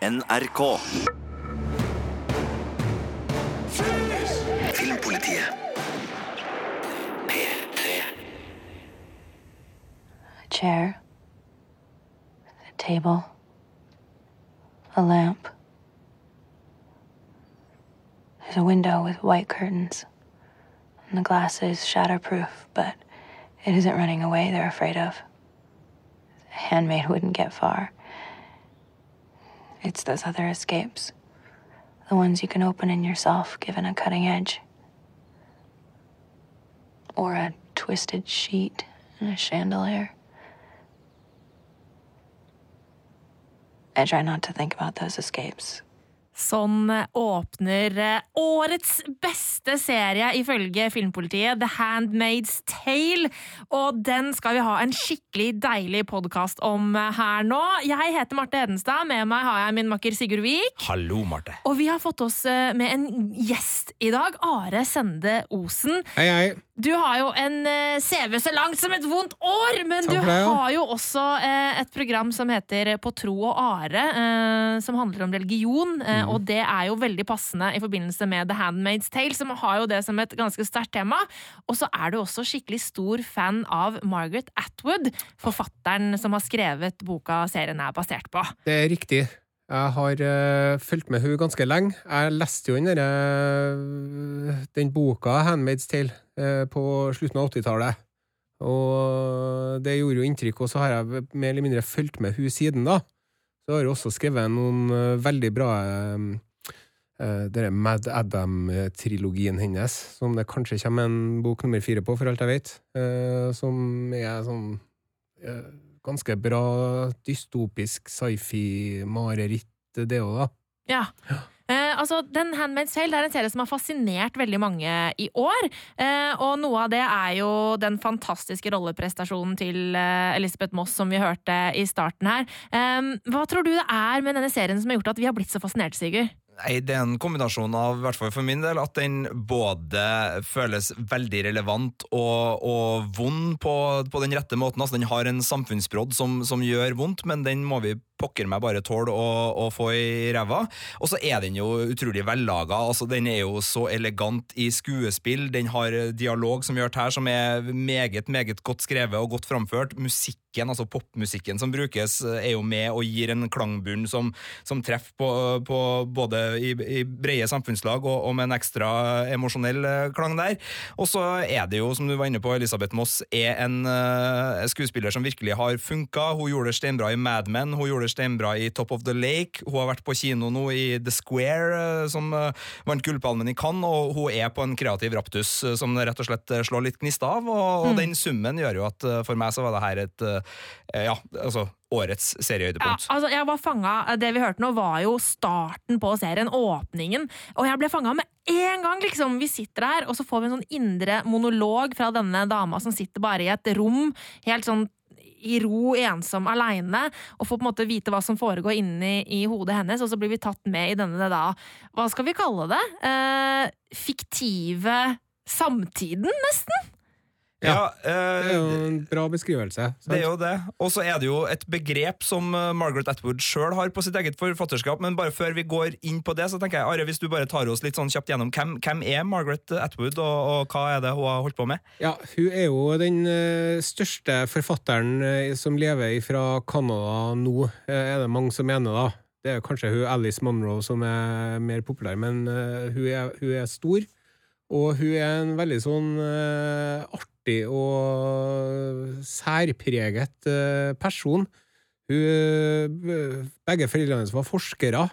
NRK. Filmpolitiet. P3. A chair, a table, a lamp. There's a window with white curtains, and the glass is shatterproof, but it isn't running away they're afraid of. A handmaid wouldn't get far. It's those other escapes, the ones you can open in yourself given a cutting edge. Or a twisted sheet and a chandelier. I try not to think about those escapes. Sånn åpner eh, årets beste serie ifølge Filmpolitiet, The Handmaid's Tale. Og den skal vi ha en skikkelig deilig podkast om eh, her nå. Jeg heter Marte Hedenstad, med meg har jeg min makker Sigurd Vik. Hallo, Marte. Og vi har fått oss med en gjest i dag. Are Sende Osen. Hei, hei. Du har jo en eh, CV så langt som et vondt år, men du har jo også eh, et program som heter På tro og are, eh, som handler om religion. Mm. Eh, Og det er jo veldig passende i forbindelse med The Handmaid's Tale, som har jo det som et ganske sterkt tema. Og så er du også skikkelig stor fan av Margaret Atwood, forfatteren som har skrevet boka serien er basert på. Det er riktig. Jeg har uh, fulgt med hun ganske lenge. Jeg leste jo den uh, Den boka, 'Handmaid's Tale', uh, på slutten av 80-tallet. Og det gjorde jo inntrykk, og så har jeg mer eller mindre fulgt med hun siden, da. Så har hun også skrevet noen øh, veldig bra uh, denne Mad Adam-trilogien hennes, som det kanskje kommer en bok nummer fire på, for alt jeg vet. som er sånn ganske bra dystopisk sci-fi-mareritt, det òg, da. Ja. Eh, altså, Den Handmaid's Tale er en serie som har fascinert veldig mange i år. Eh, og noe av det er jo den fantastiske rolleprestasjonen til eh, Elisabeth Moss som vi hørte i starten her. Eh, hva tror du det er med denne serien som har gjort at vi har blitt så fascinert, Sigurd? Nei, Det er en kombinasjon av, i hvert fall for min del, at den både føles veldig relevant og, og vond på, på den rette måten. Altså, Den har en samfunnsbrodd som, som gjør vondt, men den må vi pokker meg bare tåle å, å få i ræva. Og så er den jo utrolig vellaga. Altså, den er jo så elegant i skuespill. Den har dialog som vi har hørt her, som er meget, meget godt skrevet og godt framført. Musikken, altså popmusikken som brukes, er jo med og gir en klangbunn som, som treffer på, på både i, i brede samfunnslag og, og med en ekstra emosjonell eh, klang der. Og så er det jo, som du var inne på, Elisabeth Moss er en uh, skuespiller som virkelig har funka. Hun gjorde det steinbra i Mad Men, hun gjorde det steinbra i Top of the Lake. Hun har vært på kino nå i The Square, eh, som eh, vant Gullpalmen i Cannes, og hun er på en kreativ raptus eh, som rett og slett slår litt gnist av. Og, og den summen gjør jo at for meg så var det her et ja, altså årets Ja, altså, jeg var fanget, Det vi hørte nå, var jo starten på serien, åpningen. Og jeg ble fanga med en gang! liksom. Vi sitter her, og så får vi en sånn indre monolog fra denne dama som sitter bare i et rom, helt sånn i ro, ensom, aleine, og får på en måte vite hva som foregår inni i hodet hennes, og så blir vi tatt med i denne da Hva skal vi kalle det? Eh, fiktive samtiden, nesten? Ja, Det er jo eh, en bra beskrivelse. sant? Det er jo det. Og så er det jo et begrep som eh, Margaret Atwood sjøl har på sitt eget forfatterskap. Men bare før vi går inn på det, så tenker jeg, Are, hvis du bare tar oss litt sånn kjapt gjennom hvem, hvem er Margaret Atwood, og, og hva er det hun har holdt på med? Ja, hun er jo den eh, største forfatteren eh, som lever fra Canada nå, eh, er det mange som mener, da. Det er kanskje hun Alice Monroe som er mer populær, men eh, hun, er, hun er stor. Og hun er en veldig sånn eh, artig og særpreget eh, person. Hun, eh, begge foreldrene hennes var forskere,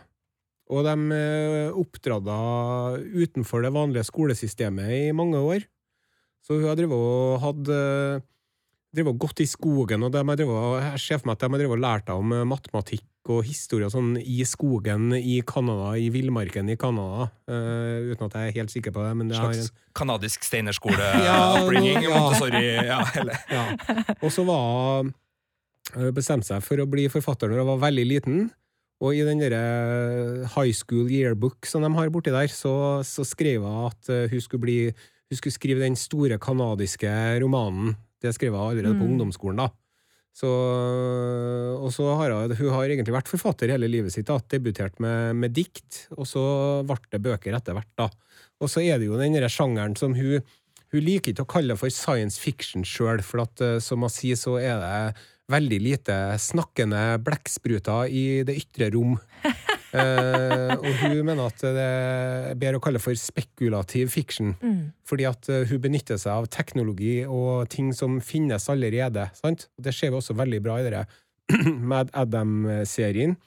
og de eh, utenfor det vanlige skolesystemet i mange år. Så hun har drevet og hatt drevet gått i skogen, og de har drevet, jeg ser for meg at de har drevet og lært deg om eh, og historie og sånn i skogen i Canada, i villmarken i Canada, Uh, uten at jeg er helt sikker på det. Men det Slags en, kanadisk steinerskole-upbringing? ja. Montessori, ja, eller ja. Og så var hun bestemte seg for å bli forfatter når hun var veldig liten. Og i den derre high school yearbook som de har borti der, så, så skrev hun at eh, hun skulle, bli, hun skulle skrive den store kanadiske romanen. Det skrev hun allerede på Mm. ungdomsskolen, da. Så, og så har hun, hun har egentlig vært forfatter hele livet sitt. da, Debutert med, med dikt, og så ble det bøker etter hvert. da. Og så er det jo den sjangeren som hun Hun liker ikke å kalle det for science fiction sjøl, for at, eh, som hun sier, så er det veldig lite snakkende blekkspruter i det ytre rom. Eh, og hun mener at det er bedre å kalle for spekulativ fiction. Fordi at eh, hun benytter seg av teknologi og ting som finnes allerede. sant? Og Det ser vi også veldig bra i det Mad Adam-serien,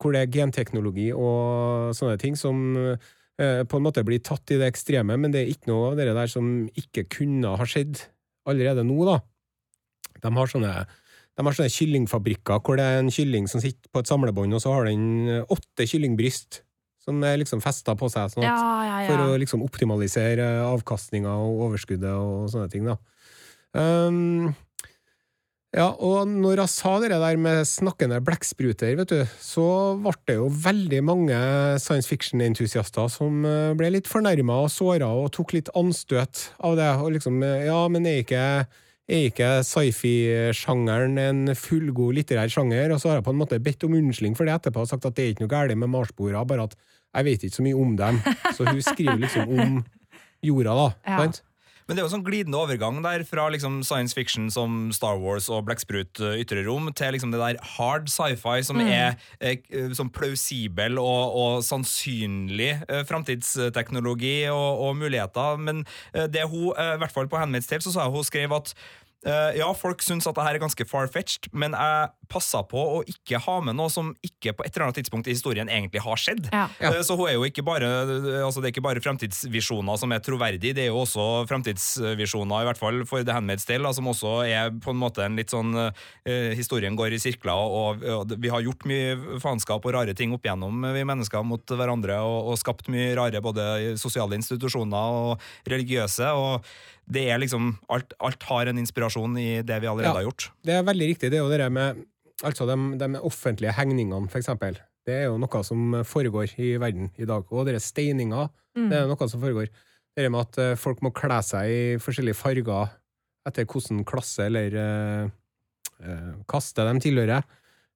hvor det er genteknologi og sånne ting som eh, på en måte blir tatt i det ekstreme, men det er ikke noe av det der som ikke kunne ha skjedd allerede nå, da. De har sånne de har sånne kyllingfabrikker hvor det er en kylling som sitter på et samlebånd, og så har den eh, åtte kyllingbryst som er liksom festa på seg, sånn at, Ja, ja, for å liksom optimalisere avkastninga og overskuddet og sånne ting, da. Um, ja, og når jeg sa det der med snakkende blekkspruter, vet du, så ble det jo veldig mange science fiction-entusiaster som eh, ble litt fornærma og såra og tok litt anstøt av det. Og liksom, eh, ja, men er ikke, er ikke sci-fi-sjangeren en fullgod litterær sjanger? Og så har jeg på en måte bedt om unnskyldning for det etterpå og sagt at det er ikke noe galt med marsboere, bare at jeg vet ikke så mye om dem. Så hun skriver liksom om jorda, da. Ja. sant? Men det er jo en sånn glidende overgang der fra liksom science fiction som Star Wars og Blekksprut uh, ytre rom, til liksom det der hard sci-fi som er er sånn plausibel og, og sannsynlig eh, framtidsteknologi og, og muligheter. Men eh, det hun, eh, i hvert fall på Handmaid's Tale, så sa hun skrev at eh, ja, folk syns at det her er ganske far-fetched, men jeg passer på å ikke ha med noe som ikke på et eller annet tidspunkt i historien egentlig har skjedd. Ja. Eh, Så hun er jo ikke bare altså det er ikke bare fremtidsvisjoner som er troverdige, det er jo også fremtidsvisjoner, i hvert fall for The Handmaid's Tale, da, som også er på en måte en litt sånn uh, Historien går i sirkler, og, og vi har gjort mye faenskap og rare ting opp igjennom, vi mennesker, mot hverandre, og, og skapt mye rare både sosiale institusjoner og religiøse. og det er liksom, alt, alt har en inspirasjon i det vi allerede Ja. har gjort. Det er veldig riktig. Det er jo det der med altså de, de offentlige hengningene, for eksempel. Det er jo noe som foregår i verden i dag. Og dere steininga, det er noe som foregår. Det med at eh, folk må kle seg i forskjellige farger etter hvilken klasse eller eh, eh, kaste de tilhører.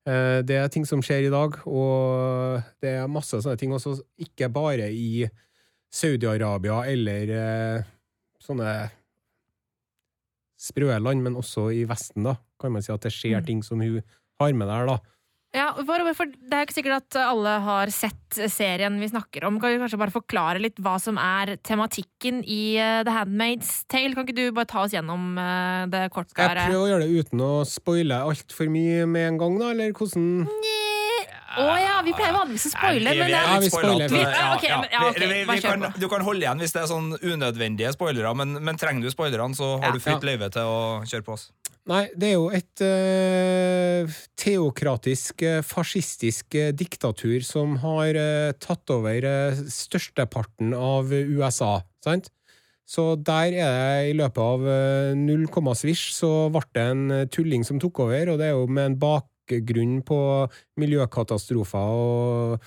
Eh, det er ting som skjer i dag, og det er masse sånne ting også, ikke bare i Saudi-Arabia eller eh, sånne sprø land, men også i Vesten, da, kan man si at det skjer ting som hun har med der, da. Ja, for, for Det er ikke sikkert at alle har sett serien vi snakker om. Kan vi kanskje bare forklare litt hva som er tematikken i uh, The Handmaid's Tale? Kan ikke du bare ta oss gjennom uh, det kort? Skal jeg prøver prøve å gjøre det uten å spoile altfor mye med en gang, da, eller hvordan Å ja, vi pleier vanligvis å spoile, men vi er Ja, litt vi spoiler. spoilete. Du kan holde igjen hvis det er sånn unødvendige spoilere, men, men trenger du spoilerne, så har du fritt løyve til å kjøre på oss. Nei, det er jo et uh, teokratisk, uh, fascistisk uh, diktatur som har tatt over størsteparten av USA, sant? Så der er det i løpet av null komma svisj så ble det en tulling som tok over, og det er jo med en bakgrunn på miljøkatastrofer og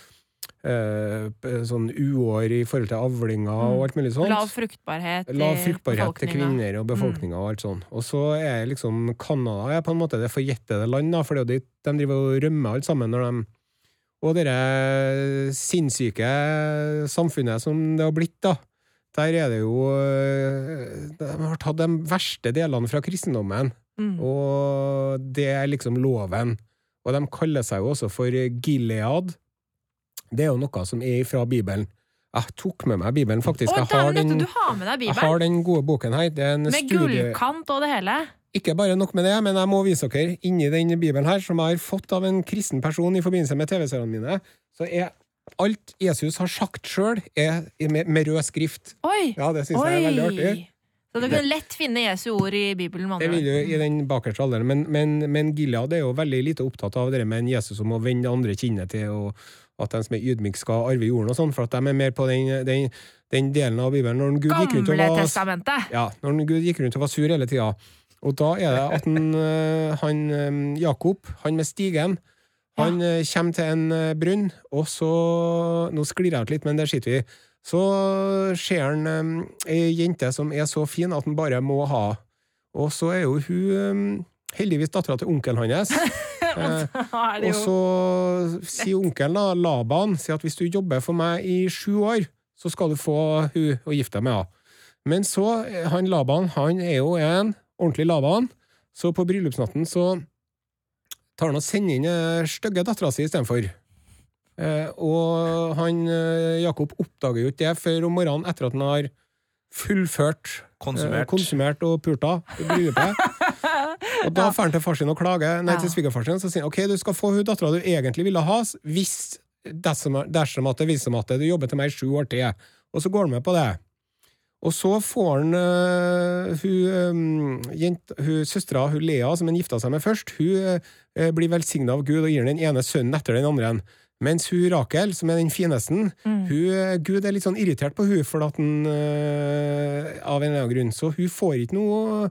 eh, sånn uår i forhold til avlinger og alt mulig sånt. lav fruktbarhet Lav fruktbarhet til kvinner og befolkninga og alt sånt. Og så er liksom Canada er på en måte det forjettede land, da, for dit de driver og rømmer alt sammen når de Og det sinnssyke samfunnet som det har blitt, da. Der er det jo øh, De har tatt de verste delene fra kristendommen, Mm. og det er liksom loven. Og de kaller seg jo også for Gilead. Det er jo noe som er fra Bibelen. Jeg tok med meg Bibelen, faktisk. Å, Jeg har den, du har med deg jeg har den gode boken her. Det er en Med studie... gullkant og det hele. Ikke bare nok med det, men jeg må vise dere inni den Bibelen her, som jeg har fått av en kristen person i forbindelse med TV-seriene mine, så er alt Jesus har sagt sjøl, med, med rød skrift. Oi! Ja, det syns jeg er veldig artig. Så du kan lett finne Jesu ord i Bibelen. Jeg vil jo i den bakerste alderen, men, men, men Gilead er jo veldig lite opptatt av det med en Jesus som må vende andre kinnet til, og at de som er ydmyke, skal arve jorden og sånn, for at de er mer på den, den, den delen av Bibelen når Gud gikk rundt Gamle testamentet! Ja, når Gud gikk rundt og var sur hele tida. Og da er det at han, eh, han eh, Jakob, han med stigen, han ja. kommer til en eh, brunn, og så Nå sklir jeg ut litt, men det skiter vi i. Så ser han eh, ei jente som er så fin at han bare må ha. Og så er jo hun heldigvis dattera til onkelen hans. og, Da er og så sier onkelen, da, Laban, sier at hvis du jobber for meg i sju år, så skal du få hun å gifte deg med henne. Men så, eh, han Laban, han er jo en ordentlig Laban, så på bryllupsnatten så tar han og sender inn eh, stygge dattera si istedenfor. Eh, og han eh, Jakob oppdager jo ikke det før om morgenen etter at han har fullført Konsumert. Eh, konsumert og pulta bryllupet. og da drar han til far sin og klager, nei, til svigerfar sin, så sier han ok, du skal få hun dattera du egentlig ville ha, hvis dersom, dersom at det viser seg at du jobber til meg i sju år til. Og så går han med på det. Og så får han uh, hun, hun søstera, hun Lea, som han gifta seg med først, hun uh, blir velsigna av Gud og gir den ene sønnen etter den andre. Mens hun Rakel, som er den fineste, Mm. hun, Gud er litt sånn irritert på hun for at den, øh, av en eller annen grunn. Så hun får ikke noe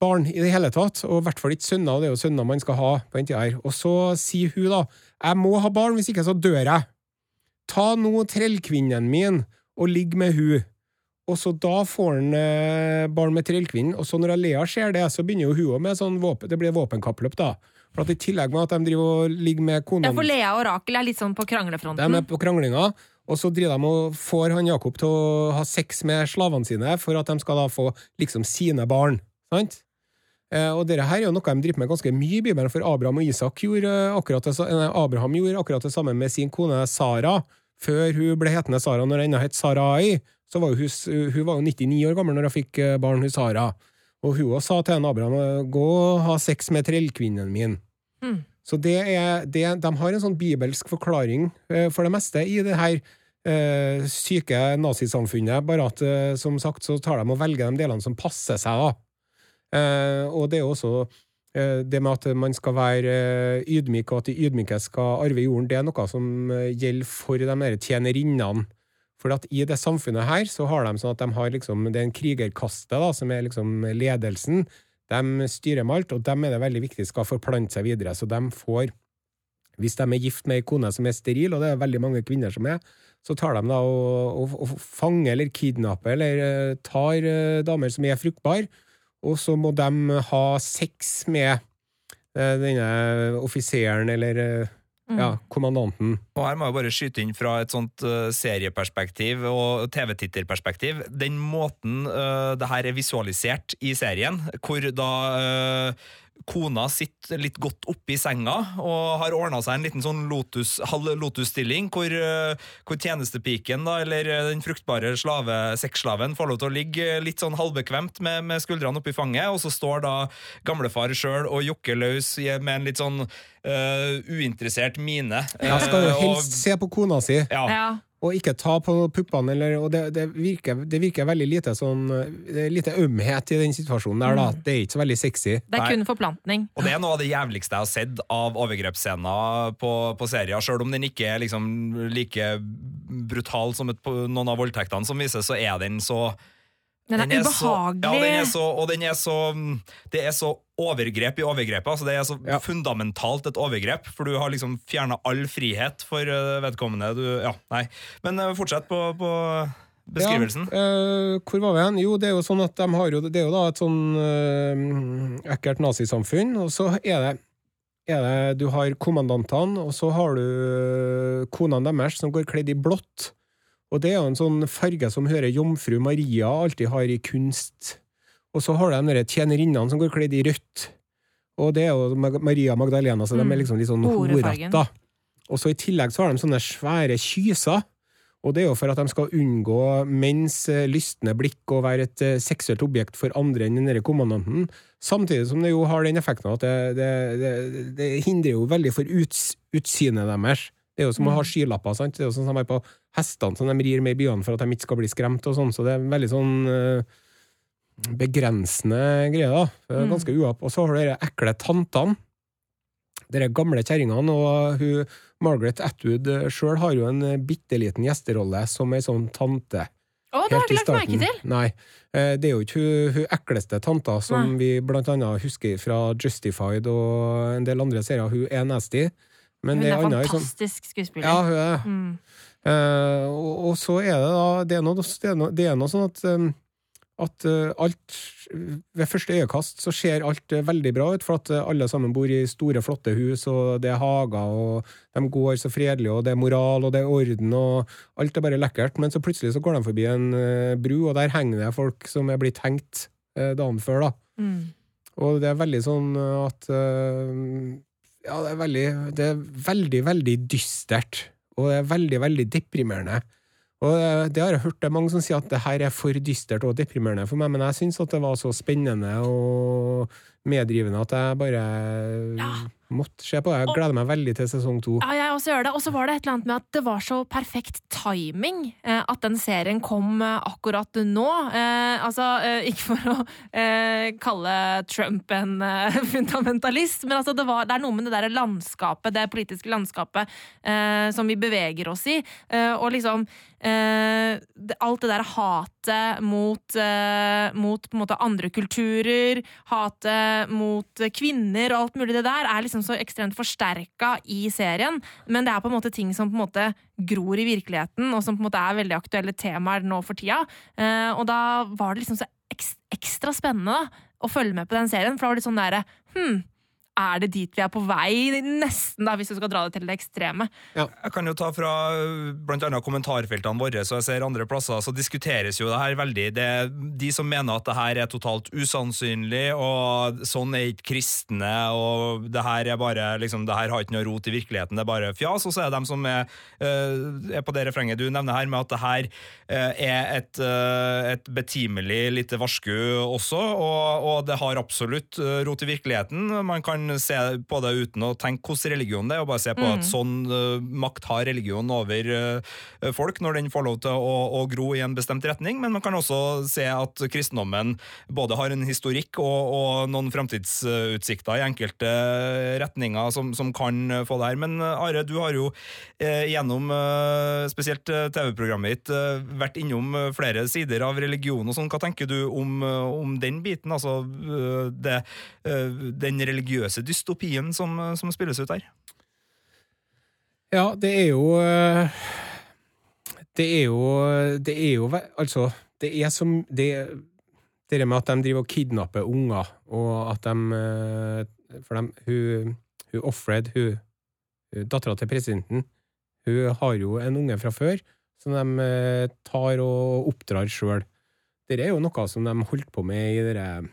barn i det hele tatt, og i hvert fall ikke sønner. og Det er jo sønner man skal ha på den tida her. Og så sier hun da jeg må ha barn, hvis ikke så dør jeg. Ta nå trellkvinnen min og ligg med hun. Og så da får han eh, barn med trellkvinnen, og så når Lea ser det, så begynner jo hun òg med sånn våpen, det blir våpenkappløp, da. For at i tillegg med at de driver og ligger med Ja, for Lea og Rakel er litt sånn på kranglefronten? de er på kranglinga, og så driver de og får han Jakob til å ha sex med slavene sine for at de skal da få liksom sine barn. Sant? Eh, og dette her er jo noe de driver med ganske mye i Bibelen, for Abraham og Isak gjorde akkurat det, Abraham gjorde akkurat det samme med sin kone Sara, før hun ble hetende Sara når hun ennå het Sarai. Så var hun, hun var jo 99 år gammel når hun fikk eh, barn, hun Sara. Og hun sa til en Abraham gå og ha sex med trellkvinnen min. Mm. Så det er, det, de har en sånn bibelsk forklaring eh, for det meste i det her eh, syke nazisamfunnet, bare at eh, som sagt så tar de og velger de delene som passer seg. Eh, og det er også eh, det med at man skal være eh, ydmyk, og at de ydmyke skal arve jorden, det er noe som gjelder for de tjenerinnene. For at i det samfunnet her så har de sånn at de har liksom, det er en krigerkaste da, som er liksom ledelsen. De styrer med alt, og dem er det veldig viktig skal forplante seg videre. Så de får, hvis de er gift med ei kone som er steril, og det er veldig mange kvinner som er, så tar de da og, og, og fanger eller kidnapper eller eh, tar eh, damer som er fruktbare, og så må de ha sex med eh, denne offiseren eller Mm. ja, kommandanten. Og her må jeg bare skyte inn fra et sånt eh, serieperspektiv og TV-titterperspektiv. Den måten uh, det her er visualisert i serien, hvor da eh, kona sitter litt godt oppi senga og har ordna seg en liten sånn lotus, halv lotus-stilling, hvor, eh, hvor tjenestepiken, da, eller eh, den fruktbare slave, sexslaven, får lov til å ligge litt sånn halvbekvemt med, med skuldrene oppi fanget, og så står da gamlefar sjøl og jokker løs med en litt sånn uh, uinteressert mine. Ja, skal jo helst og- se på kona si. ja. Ja. Og ikke ta på puppene, eller, og det, det, virker, det virker veldig lite sånn Det er lite ømhet i den situasjonen der, da. Det er ikke så veldig sexy. Det er kun forplantning. Og det er noe av det jævligste jeg har sett av overgrepsscener på, på serier. Selv om den ikke er liksom like brutal som et, noen av voldtektene som vises, så er den så Den er ubehagelig. Så, ja, den er så, og den er så Det er så overgrep i overgrepet. Altså det er så Ja. fundamentalt et overgrep, for du har liksom fjerna all frihet for eh, vedkommende. Du, ja, nei. Men eh, fortsett på, på beskrivelsen. Ja, øh, hvor var vi hen? Jo, det er jo sånn at de har jo Det er jo da et sånn øh, ekkelt nazisamfunn, og så er det er det, Du har kommandantene, og så har du konene deres som går kledd i blått. Og det er jo en sånn farge som hører jomfru Maria alltid har i kunst. Og så har du de tjenerinnene som går kledd i rødt. Og det er jo Maria Magdalena, så de Mm. er liksom litt sånn horete. Og så i tillegg så har de sånne svære kyser. Og det er jo for at de skal unngå menns eh, lystne blikk og være et eh, seksuelt objekt for andre enn denne kommandanten. Samtidig som det jo har den effekten at det, det, det, det hindrer jo veldig for uts, utsynet deres. Det er jo som å ha skylapper. sant? Det er jo sånn som er på hestene som de rir med i byene for at de ikke skal bli skremt. og sånn, Så det er veldig sånn uh, begrensende greier. da. Eh, Mm. Ganske uapp. Og så har du de ekle tantene. De gamle kjerringene. Og hun, Margaret Atwood sjøl har jo en eh, bitte liten gjesterolle som ei sånn tante. Å, det har jeg ikke lagt merke til! Nei. Eh, Det er jo ikke hun, hun ekleste tanta som vi blant annet husker fra Justified og en del andre serier. Hun er nasty. Men Hun er er annet sånn fantastisk skuespiller. Ja, hun er det. Mm. uh, og, og så er det da Det er noe, det er noe, det er noe sånn at um, at uh, alt Ved første øyekast så ser alt uh, veldig bra ut, for at uh, alle sammen bor i store, flotte hus, og det er hager, og de går så fredelig, og det er moral, og det er orden, og alt er bare lekkert. Men så plutselig så går de forbi en bru, og der henger det folk som er blitt hengt dagen før, da. Mm. Og det er veldig sånn at Ja, det er veldig, det er veldig, veldig dystert. Og det er veldig, veldig deprimerende. Og eh, det har jeg hørt det er mange som sier at det her er for dystert og deprimerende for meg, men jeg syns at det var så spennende og meddrivende at jeg bare Ja. måtte se på det. Jeg gleder meg veldig til sesong to. Ja, jeg også gjør det. Og så var det et eller annet med at det var så perfekt timing eh, at den serien kom eh, akkurat nå. Eh, altså, eh, ikke for å eh, kalle Trump en eh, fundamentalist, men altså det, var, det er noe med det der landskapet, det politiske landskapet, eh, som vi beveger oss i. Eh, og liksom eh, Alt det der hatet mot, mot på en måte andre kulturer, hatet mot kvinner og alt mulig det der, er liksom så ekstremt forsterka i serien. Men det er på en måte ting som på en måte gror i virkeligheten, og som på en måte er veldig aktuelle temaer nå for tida. Eh, og da var det liksom så ekstra spennende da, å følge med på den serien, for da var det sånn derre Hm, er det dit vi er på vei? Nesten, da, hvis du skal dra det til det ekstreme. Jeg kan jo ta fra bl.a. blant annet kommentarfeltene våre, så jeg ser andre plasser, så diskuteres jo det her veldig. Det er de som mener at det her er totalt usannsynlig, og sånn er ikke kristne, og det her er bare liksom, det her har ikke noe rot i virkeligheten, det er bare fjas. Og så er det dem som er, øh, er på det refrenget du nevner her, med at det her øh, er et, et betimelig lite varsku også, og, og det har absolutt rot i virkeligheten. Man kan se på det uten å tenke hvordan religion det er, og bare se på at sånn uh, makt har religion over uh, folk når den får lov til å, å gro i en bestemt retning, men man kan også se at kristendommen både har en historikk og, og noen framtidsutsikter i enkelte retninger som, som kan få det her. Men øh, Are, du har jo eh, gjennom øh, spesielt TV-programmet ditt øh, vært innom flere sider av religion og sånn. Hva tenker du om, om den biten? Altså det, den religiøse dystopien som, øh, som spilles ut her? Ja, det er jo eh, Det er jo Det er jo Altså, det er som Det det med at de driver og kidnapper unger, og at de eh, For de, hun, hun Offred, hun, hun dattera til presidenten, hun har jo en unge fra før som de eh, tar og oppdrar sjøl. Det er jo noe som de holdt på med i dere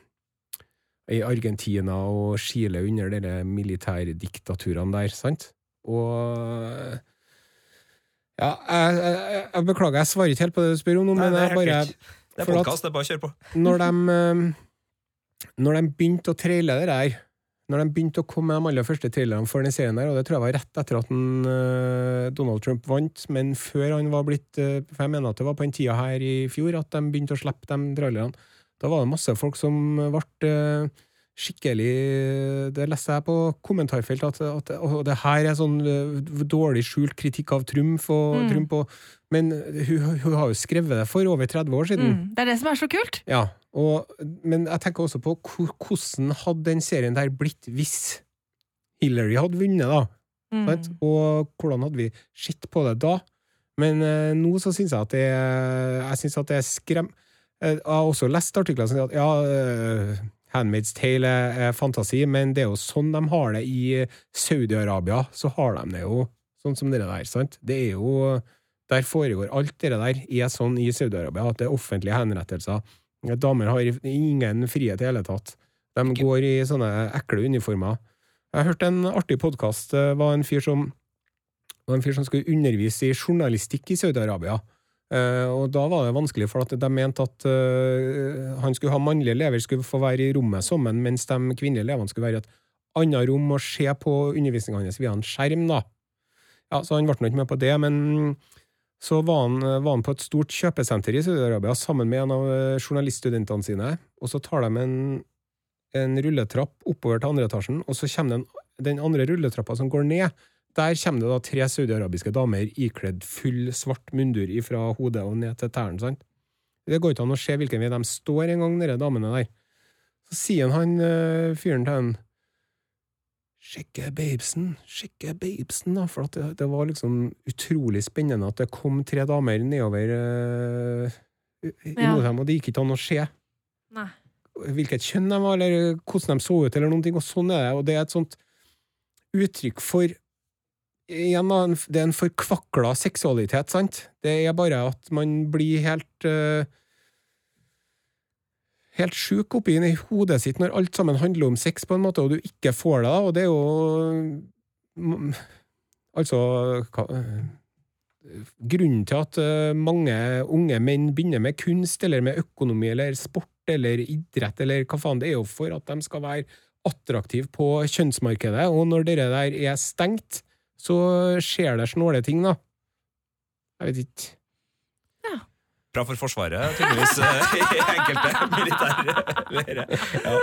i Argentina og Chile under de militærdiktaturene der, sant? Og Ja, jeg, jeg, jeg beklager, jeg svarer ikke helt på det du spør om nå, men jeg bare. Det er podkast, det er bare å kjøre på. når de, eh, når de begynte å traile det der, når de begynte å komme med de aller første trailerne for den serien der, og det tror jeg var rett etter at den, eh, Donald Trump vant, men før han var blitt eh, For jeg mener at det var på den tida her i fjor at de begynte å slippe de trailerne. Da var det masse folk som ble eh, skikkelig Det leste jeg på kommentarfeltet, at, at og det her er sånn eh, dårlig skjult kritikk av Trump og Mm. Trump og Men hun, hun har jo skrevet det for over 30 år siden. Mm. Det er det som er så kult. Ja, og, men jeg tenker også på hvordan hadde den serien der blitt hvis Hillary hadde vunnet, da? Mm. Og hvordan hadde vi sett på det da? Men eh, nå så syns jeg at det Jeg synes at det er skrem... Eh, Jeg har også lest artikler som sier at ja, eh, Handmaid's Tale er, fantasi, men det er jo sånn de har det i Saudi-Arabia. Så har de det jo sånn som det der, sant? Det er jo Der foregår alt det der er sånn i Saudi-Arabia, at det er offentlige henrettelser. Damer har ingen frihet i hele tatt. De går i sånne ekle uniformer. Jeg hørte en artig podkast. Det var en fyr som var en fyr som skulle undervise i journalistikk i Saudi-Arabia. Eh, og da var det vanskelig, for at de mente at eh, han skulle ha mannlige elever skulle få være i rommet sammen, mens de kvinnelige elevene skulle være i et annet rom og se på undervisninga hans via en skjerm. da. Ja, Så han ble nå ikke med på det, men så var han, var han på et stort kjøpesenter i Saudi-Arabia sammen med en av eh, journaliststudentene sine, og så tar de en, en rulletrapp oppover til andre etasjen, og så kommer den, den andre rulletrappa som går ned. Der kommer det da tre saudiarabiske damer ikledd full svart mundur fra hodet og ned til tærne. sant? Det går ikke an å se hvilken vei de står engang, de damene der. Så sier han eh, fyren til han Sjekke babesen, sjekke babesen, da, for at det, det var liksom utrolig spennende at det kom tre damer nedover eh, i Ja. mot dem, og det gikk ikke an å se Nei. hvilket kjønn de var, eller hvordan de så ut, eller noen ting, og sånn er det, og det er et sånt uttrykk for igjen det er en forkvakla seksualitet, sant? Det er bare at man blir helt uh, Helt sjuk oppi i hodet sitt når alt sammen handler om sex, på en måte, og du ikke får det, da, og det er jo mm, Altså hva, Grunnen til at eh, mange unge menn begynner med kunst, eller med økonomi, eller sport, eller idrett, eller hva faen, det er jo for at de skal være attraktive på kjønnsmarkedet, og når det der er stengt, så skjer det snåle ting, da. Jeg vet ikke. Bra for Forsvaret, tydeligvis, eh, i enkelte militære leirer. Ja.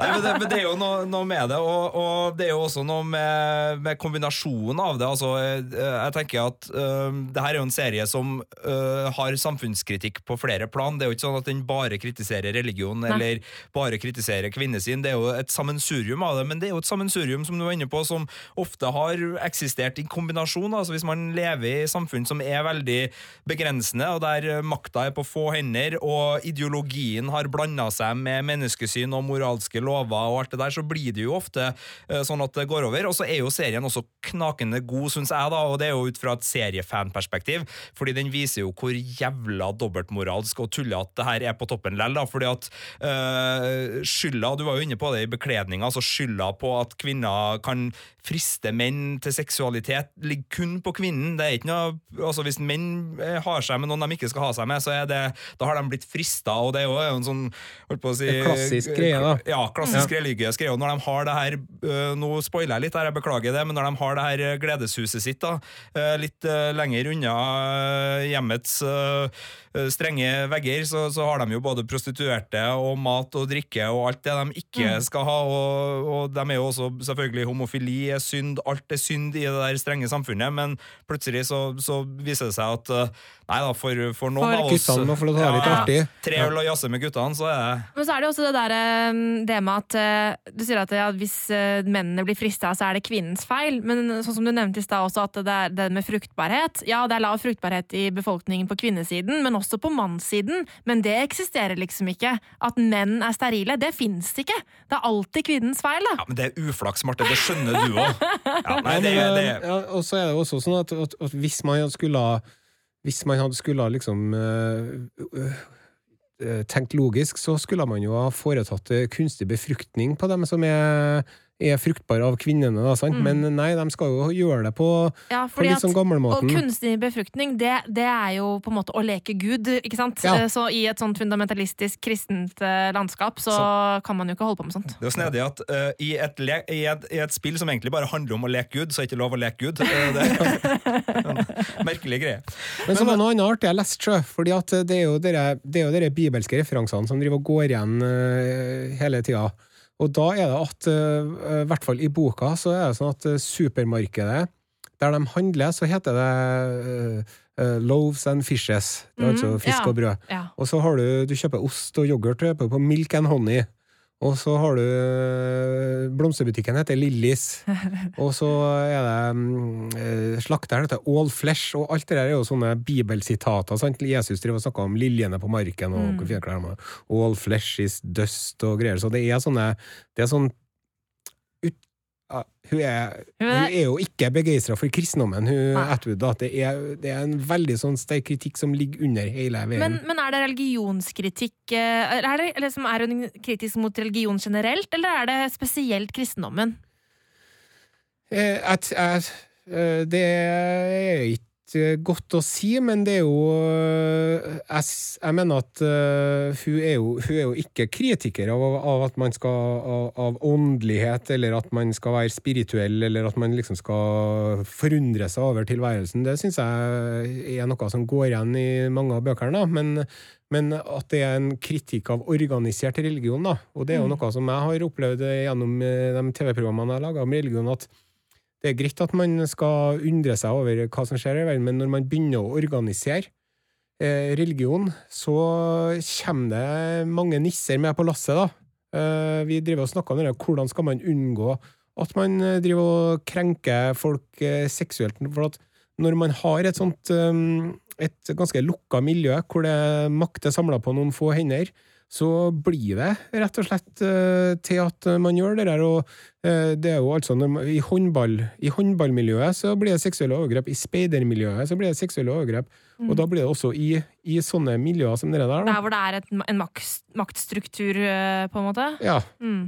Nei, men det, men det er jo noe, noe med det, og, og det er jo også noe med, med kombinasjonen av det. Altså, eh, jeg tenker at uh, det her er jo en serie som uh, har samfunnskritikk på flere plan. Det er jo ikke sånn at den bare kritiserer religion Nei. eller bare kritiserer kvinnesyn. Det er jo et sammensurium av det, men det er jo et sammensurium som du var inne på, som ofte har eksistert i kombinasjon. Altså Hvis man lever i samfunn som er veldig begrensende, og der eh, makta er på få hender, og ideologien har blanda seg med menneskesyn og moralske lover og alt det der, så blir det jo ofte eh, sånn at det går over. Og så er jo serien også knakende god, syns jeg, da, og det er jo ut fra et seriefanperspektiv, fordi den viser jo hvor jævla dobbeltmoralsk og tullete det her er på toppen lell, da, fordi at øh, skylda, du var jo inne på det i bekledninga, altså skylda på at kvinner kan friste menn til seksualitet ligger kun på kvinnen. Det er ikke noe, altså Hvis menn eh, har seg med noen de ikke skal ha seg med, det, da har de blitt frista, og det er jo en sånn holdt på å si, klassisk greie, da. Ja, klassisk religiøs greie. Og når de har det her øh, Nå spoiler jeg litt, her, jeg beklager det, men når de har det her gledeshuset sitt da, øh, litt øh, lenger unna hjemmets strenge vegger, så, så har de jo både prostituerte og mat og drikke og alt det de ikke skal ha. Og, og de er jo også selvfølgelig homofili er synd, alt er synd i det der strenge samfunnet, men plutselig så, så viser det seg at øh, nei da, for, for noen For av oss Guttene for litt artig. Tre øl og jazze med guttene, så er det Men så er det også det der, eh, det med at eh, Du sier at ja, hvis eh, mennene blir frista, så er det kvinnens feil. Men sånn som du nevnte i stad også, at det er det med fruktbarhet. Ja, det er lav fruktbarhet i befolkningen på kvinnesiden, men også på mannssiden. Men det eksisterer liksom ikke. At menn er sterile, det fins ikke. Det er alltid kvinnens feil, da. Ja, men det er uflaks, Marte. Det skjønner du òg. Ja, nei, det, det, ja, og så er det også sånn at, at, at hvis man skulle ha- Hvis man hadde skulle ha liksom øh, øh, tenkt logisk, så skulle man jo ha foretatt øh, kunstig befruktning på dem som er, er fruktbare av kvinnene, da, sant? Mm. Men nei, de skal jo gjøre det på, Ja, på litt sånn og gammelmåten. kunstig befruktning, det, det er jo på en måte å leke Gud, ikke sant? Ja. Så i et sånt fundamentalistisk kristent eh, landskap, så, kan man jo ikke holde på med sånt. det er snedig at uh, i, et le, i, et, i et spill som egentlig bare handler om å leke Gud, så er det ikke lov å leke Gud. Eh, det er en merkelig greie. Men så var det noe annet artig jeg leste, sjø, fordi at det er jo dere, det er jo dere bibelske referansene som driver og går igjen uh, hele tida. Og da er det at, øh, i hvert fall i boka, så er det sånn at øh, supermarkedet, der de handler, så heter det uh, loaves and fishes. Det er mm, altså fisk ja. og brød. Ja. Og så har du, du kjøper ost og yoghurt, på milk and honey. Og så har du øh, Blomsterbutikken heter Lillis. Og så er det mm, eh, slakteren heter All Flesh, og alt det der er jo sånne bibelsitater. Sant? Jesus driver og snakker om liljene på marken, og Mm. All flesh is dust og greier. Så det er sånne Det er sånn ja, hun, er, Hun er- jo ikke begeistra for kristendommen, hun Atwood. Det det er en veldig sånn sterk kritikk som ligger under hele veien. Men, men er det religionskritikk eh, Er, det, liksom, som er hun kritisk mot religion generelt, eller er det spesielt kristendommen? Eh, at, at, eh, det er ikke godt å si, men det er jo eh, Jeg, jeg mener at uh, hun, er jo, hun er jo ikke kritiker av, av at man skal av, av åndelighet, eller at man skal være spirituell, eller at man liksom skal forundre seg over tilværelsen. Det syns jeg er noe som går igjen i mange av bøkene, da. men men at det er en kritikk av organisert religion, da. Og det er jo Mm. noe som jeg har opplevd gjennom eh, de TV-programmene jeg har laga om religion, at det er greit at man skal undre seg over hva som skjer i verden, men når man begynner å organisere eh, religion, så kommer det mange nisser med på lasset, da. Eh, vi driver og snakker om det, hvordan skal man unngå at man eh, driver og krenker folk eh, seksuelt. For at når man har et sånt, um, et ganske lukka miljø, hvor det makt er samla på noen få hender, så blir det rett og slett eh, til at man gjør det der. Og eh, det er jo altså man, i, håndball, I håndballmiljøet så blir det seksuelle overgrep, i speidermiljøet så blir det seksuelle overgrep. Mm. Og da blir det også i, i sånne miljøer som det der. Da. Der hvor det er et, en makt, maktstruktur, eh, på en måte. Ja. Mm.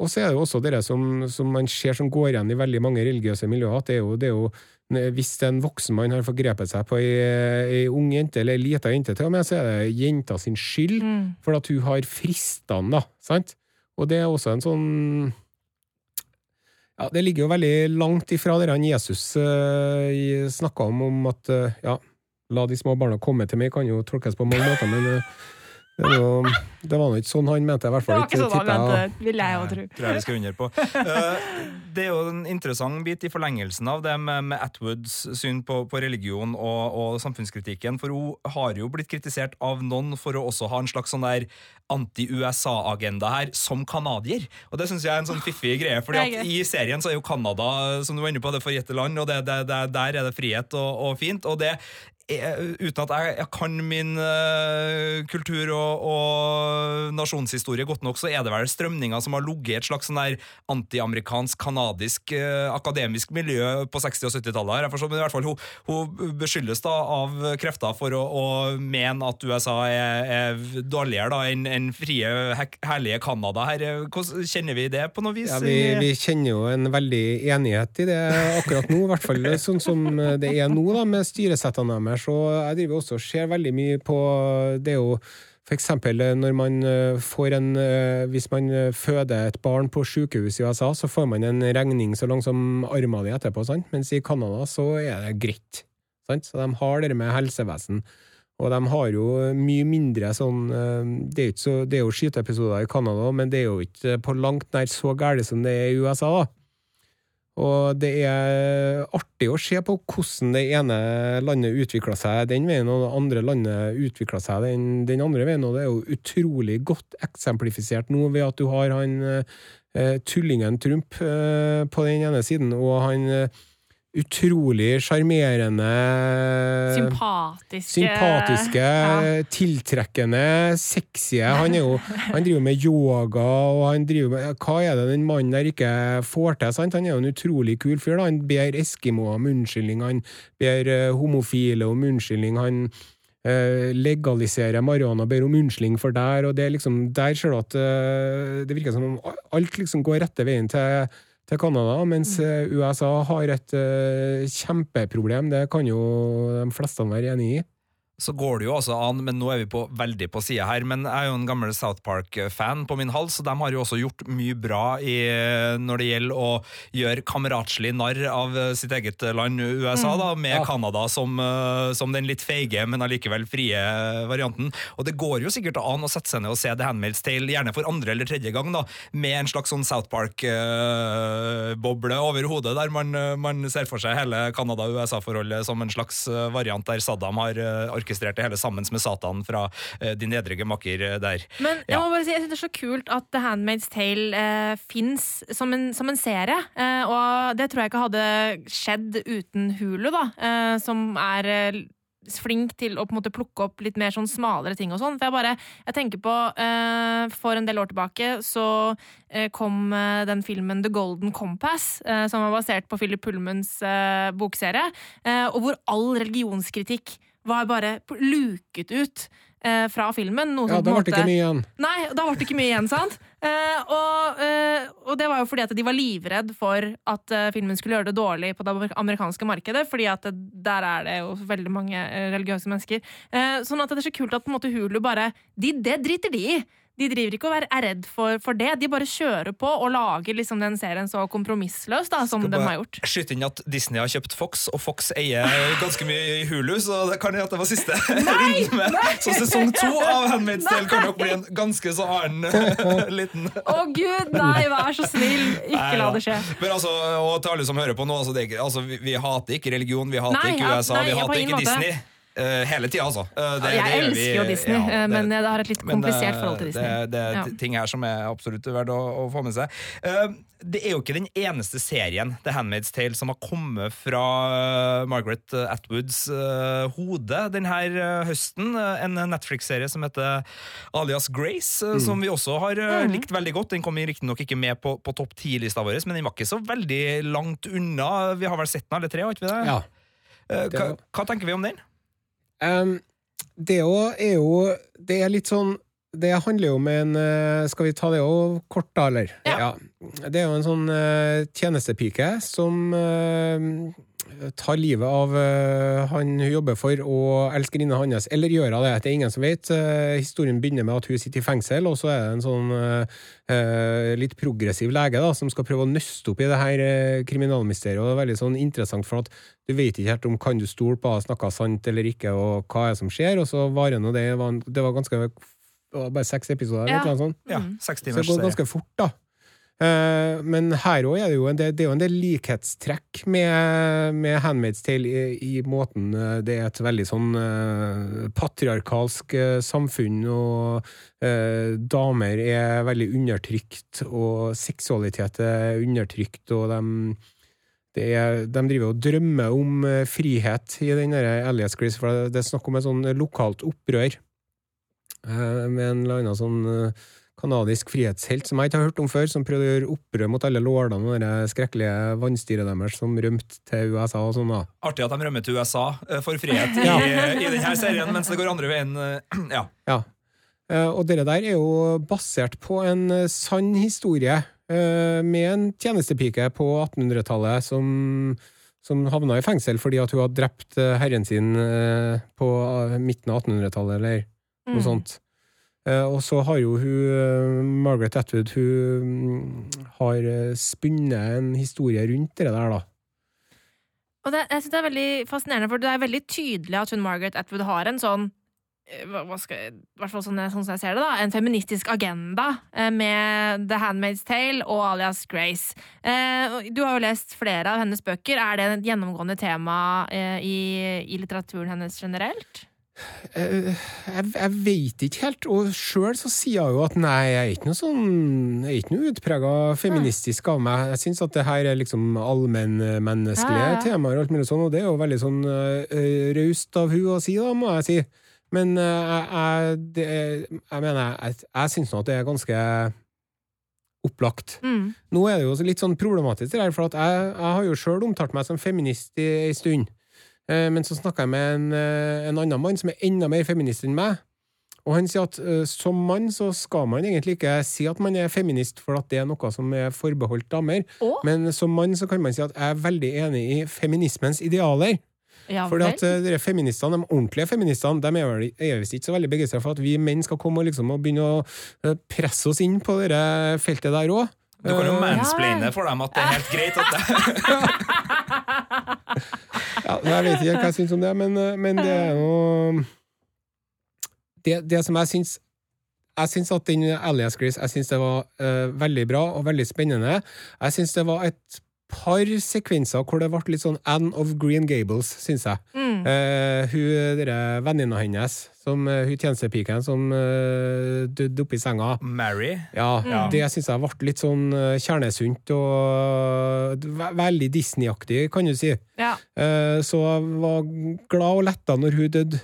Og så er det jo også det som, som man ser som går igjen i veldig mange religiøse miljøer, at det er jo, det er jo hvis en voksen mann har forgrepet seg på ei, ei ung jente, eller ei lita jente til og med, så er det jenta sin skyld Mm. for at hun har frista han, da. Sant? Og det er også en sånn Ja, det ligger jo veldig langt ifra det han Jesus uh, snakka om, om at uh, ja, la de små barna komme til meg, kan jo tolkes på mange måter, men eh, det, det var nå ikke sånn han mente, i hvert Det var ikke sånn han mente, det vil jeg jo tro. tror jeg vi skal under på. Eh, det er jo en interessant bit i forlengelsen av det med, Atwoods syn på, på religion og, og samfunnskritikken. For hun har jo blitt kritisert av noen for å også ha en slags sånn der anti-USA-agenda her, som canadier. Og det syns jeg er en sånn fiffig greie. fordi at i serien så er jo Canada, som du var inne på, det forjette land, og det, det, det, der er det frihet og, og fint. og det er, uten at jeg, jeg kan min uh, kultur og, og nasjonshistorie godt nok, så er det vel strømninger som har ligget i et slags sånn antiamerikansk, kanadisk uh, akademisk miljø på 60- og 70-tallet. her. Jeg forstår, Men i hvert fall, hun, hun beskyldes da av krefter for å, å mene at USA er, er dårligere enn en frie, herlige Canada. her. Hvordan Kjenner vi det på noe vis? Ja, vi, vi kjenner jo en veldig enighet i det akkurat nå, i hvert fall sånn som det er nå, da, med styresettene deres. Så jeg driver også og ser veldig mye på Det er jo for eksempel når man eh, får en eh, Hvis man eh, føder et barn på sykehus i USA, så får man en regning så lang som armen din etterpå, sant? mens i Canada så er det greit. Sant? Så de har det med helsevesen. Og de har jo mye mindre sånn eh, Det er, så, det er jo skyteepisoder i Canada, men det er jo ikke på langt nær så gærent som det er i USA, da. Og det er artig å se på hvordan det ene landet utvikler seg den veien, og det andre landet utvikler seg den, den andre veien. Og det er jo utrolig godt eksemplifisert nå ved at du har han eh, tullingen Trump eh, på den ene siden, og han eh, utrolig sjarmerende Sympatiske Sympatiske, Ja. tiltrekkende, sexy. Han, jo, han driver med yoga, og han driver med Hva er det den mannen der ikke får til? Sant? Han er jo en utrolig kul fyr. da. Han ber eskimoer om unnskyldning, han ber eh, homofile om unnskyldning. han eh, legaliserer marihuana ber om unnskyldning for der, og det er liksom, der ser du at eh, det virker som om alt liksom går rette veien til til Canada, mens eh, USA har et eh, kjempeproblem. Det kan jo de fleste være enig i. så går det jo også an, men nå er vi på, veldig på sida her. Men jeg er jo en gammel South Park-fan på min hals, og de har jo også gjort mye bra i, når det gjelder å gjøre kameratslig narr av sitt eget land, USA, da, med Ja. Canada som, eh, som den litt feige, men allikevel frie varianten. Og det går jo sikkert an å sette seg ned og se The Handmaid's Tale, gjerne for andre eller tredje gang, da, med en slags sånn South Park-boble over hodet, der man, eh, man ser for seg hele Canada-USA-forholdet som en slags eh, variant der Saddam har eh, orkestrert det hele sammen med Satan fra uh, de nedre gemakker eh, der. Men jeg Ja. må bare si, jeg synes det er så kult at The Handmaid's Tale uh, fins som, en- som en serie. Uh, og det tror jeg ikke hadde skjedd uten Hulu, da, uh, som er eh, flink til å på en måte plukke opp litt mer sånn smalere ting og sånn. For jeg bare, jeg tenker på eh, For en del år tilbake så eh, kom eh, den filmen The Golden Compass, eh, som var basert på Philip Pullmans eh, bokserie, eh, og hvor all religionskritikk var bare luket ut eh, fra filmen. Ja, som da ble det ikke mye igjen. Nei, da ble det ikke mye igjen, sant? Eh, og, eh, og det var jo fordi at de var livredd for at eh, filmen skulle gjøre det dårlig på det amerikanske markedet, fordi at det, der er det jo veldig mange eh, religiøse mennesker. Eh, sånn at det er så kult at på en måte Hulu bare de, Det driter de i! De driver ikke og er redd for, for det, de bare kjører på og lager liksom den serien så kompromissløs da, som de har gjort. Skyt inn at Disney har kjøpt Fox, og Fox eier ganske mye i Hulu, så det kan hende at det var siste runde med Så sesong to av Handmaid's Tale kan nok bli en ganske så annen liten Å gud, nei, vær så snill! Ikke la det skje. Men altså, og til alle som hører på nå, altså, det er altså, vi, vi hater ikke religion, vi hater Nei, ikke USA, nei, vi hater ikke. Disney. Eh, hele tida, altså. Eh, det- jeg det elsker jo Disney, ja, eh, det- men det har et litt men, komplisert eh, forhold til Disney. Det, det er Ja. ting her som er absolutt verdt å, å få med seg. Eh, det er jo ikke den eneste serien The Handmaid's Tale som har kommet fra eh, Margaret Atwoods eh, hode denne eh, høsten. Eh, En Netflix-serie som heter Alias Grace, Mm. eh, som vi også har eh, likt veldig godt. Den kom riktignok ikke med på, på topp ti-lista vår, men den var ikke så veldig langt unna. Vi har vel sett den alle tre, har ikke vi det? Ja. Eh, hva, hva tenker vi om den? Det er jo Det er litt sånn Det handler jo om en eh, Skal vi ta det òg kort, da, eller? Ja. Det er jo en sånn eh, tjenestepike som eh, tar livet av eh, han hun jobber for, og elskerinna hans. Eller gjør hun det? Det er ingen som vet. Eh, historien begynner med at hun sitter i fengsel, og så er det en sånn eh, eh, litt progressiv lege da, som skal prøve å nøste opp i det her kriminalmysteriet. Og det er veldig sånn interessant, for at du vet ikke helt om kan du stole på henne, snakka sant eller ikke, og hva er det som skjer. Og så varer nå det. Det var, det var ganske det var bare seks episoder, eller noe sånt. Ja, seks seks Så det går ganske fort, da. Eh, men her òg er det jo en del, det jo en del likhetstrekk med, med Handmaid's Tale i, i måten eh, Det er et veldig sånn eh, patriarkalsk eh, samfunn, og eh, damer er veldig undertrykt, og seksualitet er undertrykt, og de er, de driver og drømmer om eh, frihet i den der Alias Grease, for det, er snakk om et sånn lokalt opprør med en eller annen sånn kanadisk frihetshelt som jeg ikke har hørt om før, som prøvde å gjøre opprør mot alle lordene og det skrekkelige vannstyret deres som rømte til USA og sånn. da. Artig at de rømmer til USA eh, for frihet i, Ja. i denne serien, mens det går andre veien. eh, Ja. Ja. Eh, Og dere der er jo basert på en sann historie eh, med en tjenestepike på 1800-tallet som, som havna i fengsel fordi at hun hadde drept herren sin på midten av 1800-tallet, eller noe Mm. sånt. Eh, Og så har jo hun, eh, Margaret Atwood, hun mm, har eh, spunnet en historie rundt det der, da. Og det, jeg synes det er veldig fascinerende, for det er veldig tydelig at hun Margaret Atwood har en sånn hva skal i hvert fall sånn, sånn som jeg ser det, da, en feministisk agenda med The Handmaid's Tale og alias Grace. Du har jo lest flere av hennes bøker. Er det et gjennomgående tema i, i litteraturen hennes generelt? Eh, Jeg, jeg veit ikke helt, og sjøl så sier jeg jo at nei, jeg er ikke noe sånn Jeg er ikke noe utprega feministisk av meg. Jeg syns at det her er liksom allmennmenneskelige Ja, ja. temaer og alt mulig sånn, og det er jo veldig sånn uh, raust av hun å si, da, må jeg si. Men uh, jeg, det, jeg mener, jeg, jeg syns nå at det er ganske opplagt. Mm. Nå er det jo litt sånn problematisk, det der, for at jeg, jeg har jo sjøl omtalt meg som feminist i ei stund. Eh, Men så snakka jeg med en, eh, en annen mann som er enda mer feminist enn meg. Og han sier at eh, som mann så skal man egentlig ikke si at man er feminist, for at det er noe som er forbeholdt damer. Oh. Men som mann så kan man si at jeg er veldig enig i feminismens idealer. Ja Fordi at dere feministene, de ordentlige feministene de er vel- er visst ikke så veldig begeistra for at vi menn skal komme og, liksom, og begynne å presse oss inn på det feltet der òg. Du kan jo mansplaine for dem at det er helt greit at det Ja, jeg vet ikke hva jeg syns om det, men, eh, men det er noe det, det som jeg syns Jeg syns at den Alias Grease Jeg synes det var uh, veldig bra og veldig spennende. Jeg syns det var et par sekvenser hvor det ble litt sånn Anne of Green Gables, syns jeg. Mm. Eh, hun venninna hennes, som, eh, hun tjenestepiken som uh, døde oppi senga. Mary Ja, mm. det syns jeg ble litt sånn eh, kjernesunt og ve veldig Disney-aktig, kan du si. Ja. Eh, Så jeg var glad og letta når hun døde.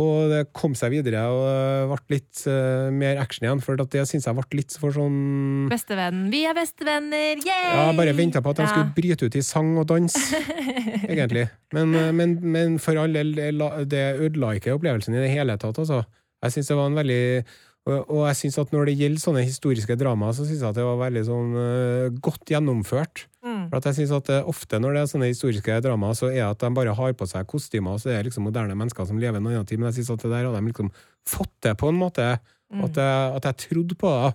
Og det kom seg videre, og det ble litt uh, mer action igjen. For det syns jeg ble litt for sånn Bestevenn. Vi er bestevenner! Yay! Ja, bare venta på at de Ja. skulle bryte ut i sang og dans, egentlig. Men, eh, men, men for all del, det ødela ikke opplevelsen i det hele tatt, altså. Jeg syns det var en veldig og, og jeg synes at når det gjelder sånne historiske dramaer, så syns jeg at det var veldig sånn uh, godt gjennomført. For at jeg synes at eh, Ofte når det er sånne historiske dramaer, så er det at de bare har på seg kostymer, og så er det liksom moderne mennesker som lever en annen tid. Men jeg synes at det der har de liksom fått til på en måte. Mm. At, jeg, at jeg trodde på det.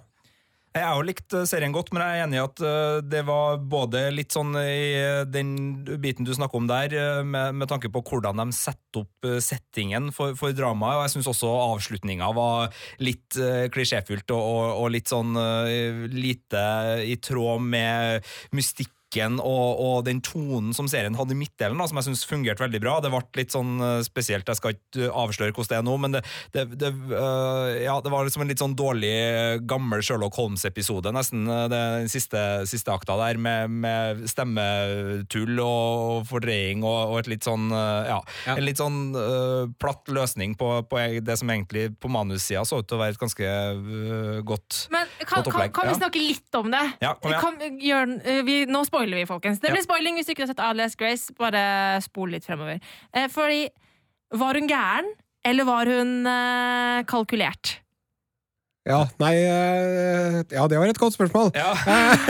Jeg har jo likt eh, serien godt, men jeg er enig i at eh, det var både litt sånn i eh, den biten du snakker om der, eh, med, med tanke på hvordan de setter opp eh, settingen for, for dramaet, og jeg syns også avslutninga var litt klisjéfylt og, og, og litt sånn eh, lite i tråd med mystikk musikken og, og den tonen som serien hadde i midtdelen, da, som jeg syns fungerte veldig bra. Det ble litt sånn eh, spesielt, jeg skal ikke avsløre hvordan det er nå, men det, det, det, uh, ja, det var liksom en litt sånn dårlig, gammel Sherlock Holmes-episode, nesten, den siste, siste akta der, med, med stemmetull og fordreying og, og, et litt sånn uh, ja, Ja. en litt sånn uh, platt løsning på, på det som egentlig på manussida så ut til å være et ganske godt Men kan, Godt opplegg, kan vi snakke litt om det? Ja, kom igjen. Kan, gjør, eh, vi, nå spoiler vi, folkens. Det Ja. blir spoiling hvis du ikke har sett Alias Grace. Bare spol litt fremover. Eh, fordi Var hun gæren, eller var hun eh, kalkulert? Ja, nei eh, Ja, det var et godt spørsmål. Ja.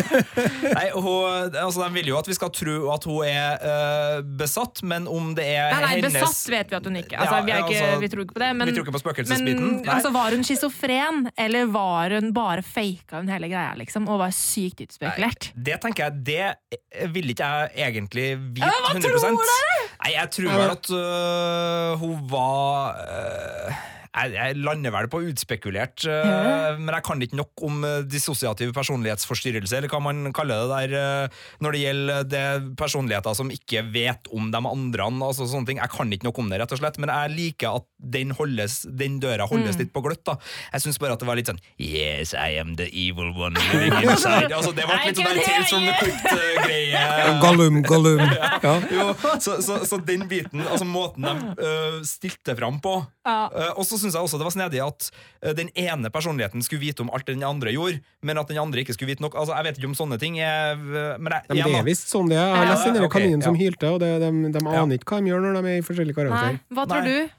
Nei, hun, altså, De vil jo at vi skal tro at hun er uh, besatt, men om det er Nei, nei, hennes besatt vet vi at hun ikke. Altså, Ja, vi, er ikke altså, vi tror ikke på det. Men, vi tror ikke på spøkelsesbiten. Men, altså, var hun schizofren, eller var hun bare faka hun hele greia, liksom? Og var sykt utspekulert? Det tenker jeg, det vil ikke jeg egentlig vite Ja, hva 100 tror dere? Nei, jeg tror vel at uh, hun var øh, jeg, jeg lander vel på utspekulert, øh, Ja. men jeg kan ikke nok om øh, dissosiativ personlighetsforstyrrelse, eller hva man kaller det der, øh, når det gjelder det personligheter som ikke vet om de andre. Altså sånne ting. Jeg kan ikke nok om det, rett og slett, men jeg liker at den, holdes, den døra holdes Mm. litt på gløtt. da. Jeg syns bare at det var litt sånn Yes, I am the evil one living inside. Altså, det ble litt sånn Tales from the. Crypt-greie. Gollum, Gollum. Ja. Jo, så, så, så den biten, altså måten de uh, stilte fram på Ja. øh, Og så syns jeg også det var snedig at øh, den ene personligheten skulle vite om alt den andre gjorde, men at den andre ikke skulle vite nok. Altså, Jeg vet ikke om sånne ting er øh, Men, jeg, Ja, men det er visst sånn det er. Jeg har lest den der ok, kaninen som hylte, og det, de, de de aner ikke hva de gjør når de er i forskjellige karakterer. hva tror Nei. du?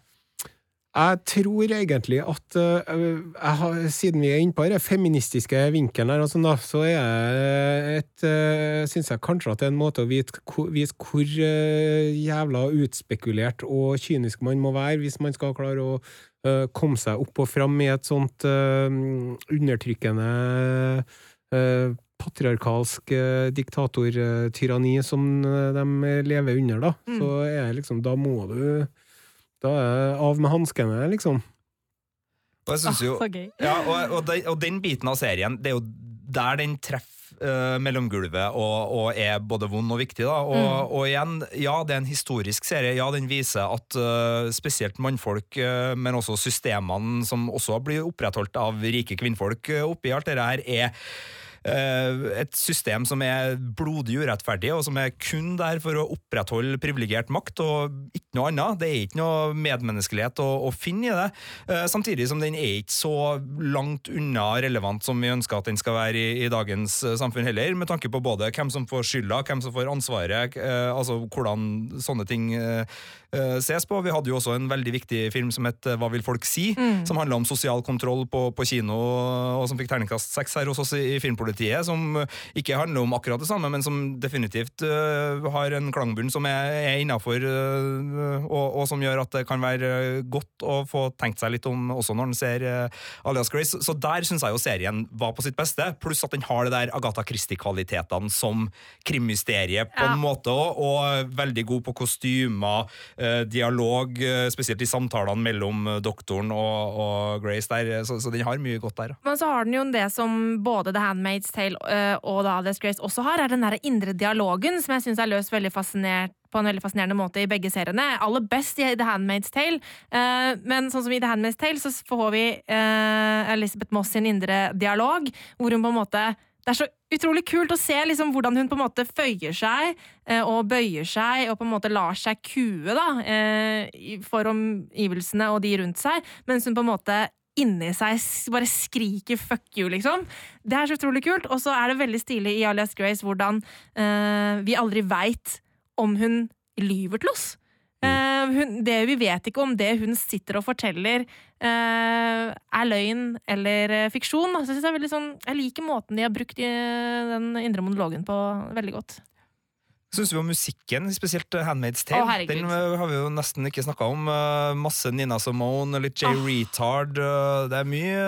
Jeg tror egentlig at jeg har, Siden vi er inne på den feministiske vinkelen her, sånn da, så er et øh, Syns jeg kanskje at det er en måte å vite, vise hvor øh, jævla utspekulert og kynisk man må være hvis man skal klare å komme seg opp og fram i et sånt undertrykkende patriarkalsk diktatortyranni som de lever under, da. Mm. Så er liksom Da må du Da er av med hanskene, liksom. og jeg synes jo Ah, ja, og, og, den, og den biten av serien, det er jo der den treffer mellom mellomgulvet og, og er både vond og viktig. da, og, Mm. og igjen, ja, det er en historisk serie. Ja, den viser at uh, spesielt mannfolk, uh, men også systemene som også blir opprettholdt av rike kvinnfolk øh, oppi alt det her, er et system som er blodig urettferdig, og som er kun der for å opprettholde privilegert makt, og ikke noe annet. Det er ikke noe medmenneskelighet å, å finne i det. Eh, Samtidig som den er ikke så langt unna relevant som vi ønsker at den skal være i, i dagens eh, samfunn heller, med tanke på både hvem som får skylda, hvem som får ansvaret, eh, altså hvordan sånne ting eh, eh, ses på. Vi hadde jo også en veldig viktig film som het eh, Hva vil folk si?, Mm. som handla om sosial kontroll på, på kino, og som fikk terningkast seks her hos oss i, Filmpolitiet, som eh, ikke handler om akkurat det samme, men som definitivt eh, har en klangbunn som er, er innafor, og, og som gjør at det kan være godt å få tenkt seg litt om også når en ser eh, Alias Grace. Så der syns jeg jo serien var på sitt beste, pluss at den har det der Agatha Christie-kvalitetene som krimmysteriet på Ja. en måte òg, og veldig god på kostymer, eh, dialog, eh, spesielt i samtalene mellom eh, doktoren og, og Grace der, så, så den har mye godt der. Men så har den jo det som både The Handmaid's Tale og The Alice Grace også har, er den der indre dialogen, som jeg syns er løst veldig fascinert på en veldig fascinerende måte i begge seriene. Aller best i The Handmaid's Tale, eh, men sånn som i The Handmaid's Tale så får vi Elisabeth Moss sin indre dialog, hvor hun på en måte det er så utrolig kult å se liksom, hvordan hun på en måte føyer seg eh, og bøyer seg og på en måte lar seg kue da, eh, for omgivelsene og de rundt seg, mens hun på en måte inni seg bare skriker 'fuck you', liksom. Det er så utrolig kult. Og så er det veldig stilig i Alias Grace hvordan eh, vi aldri veit om hun lyver til oss. Eh, hun, det vi vet ikke om det hun sitter og forteller, uh, er løgn eller uh, fiksjon. Altså, Så jeg, sånn, jeg liker måten de har brukt eh, den indre monologen på veldig godt. Syns vi om musikken, spesielt Handmaid's Tale? herregud. den har vi jo nesten ikke snakka om. Masse Nina Simone, litt Jay oh. Retard. Det er mye,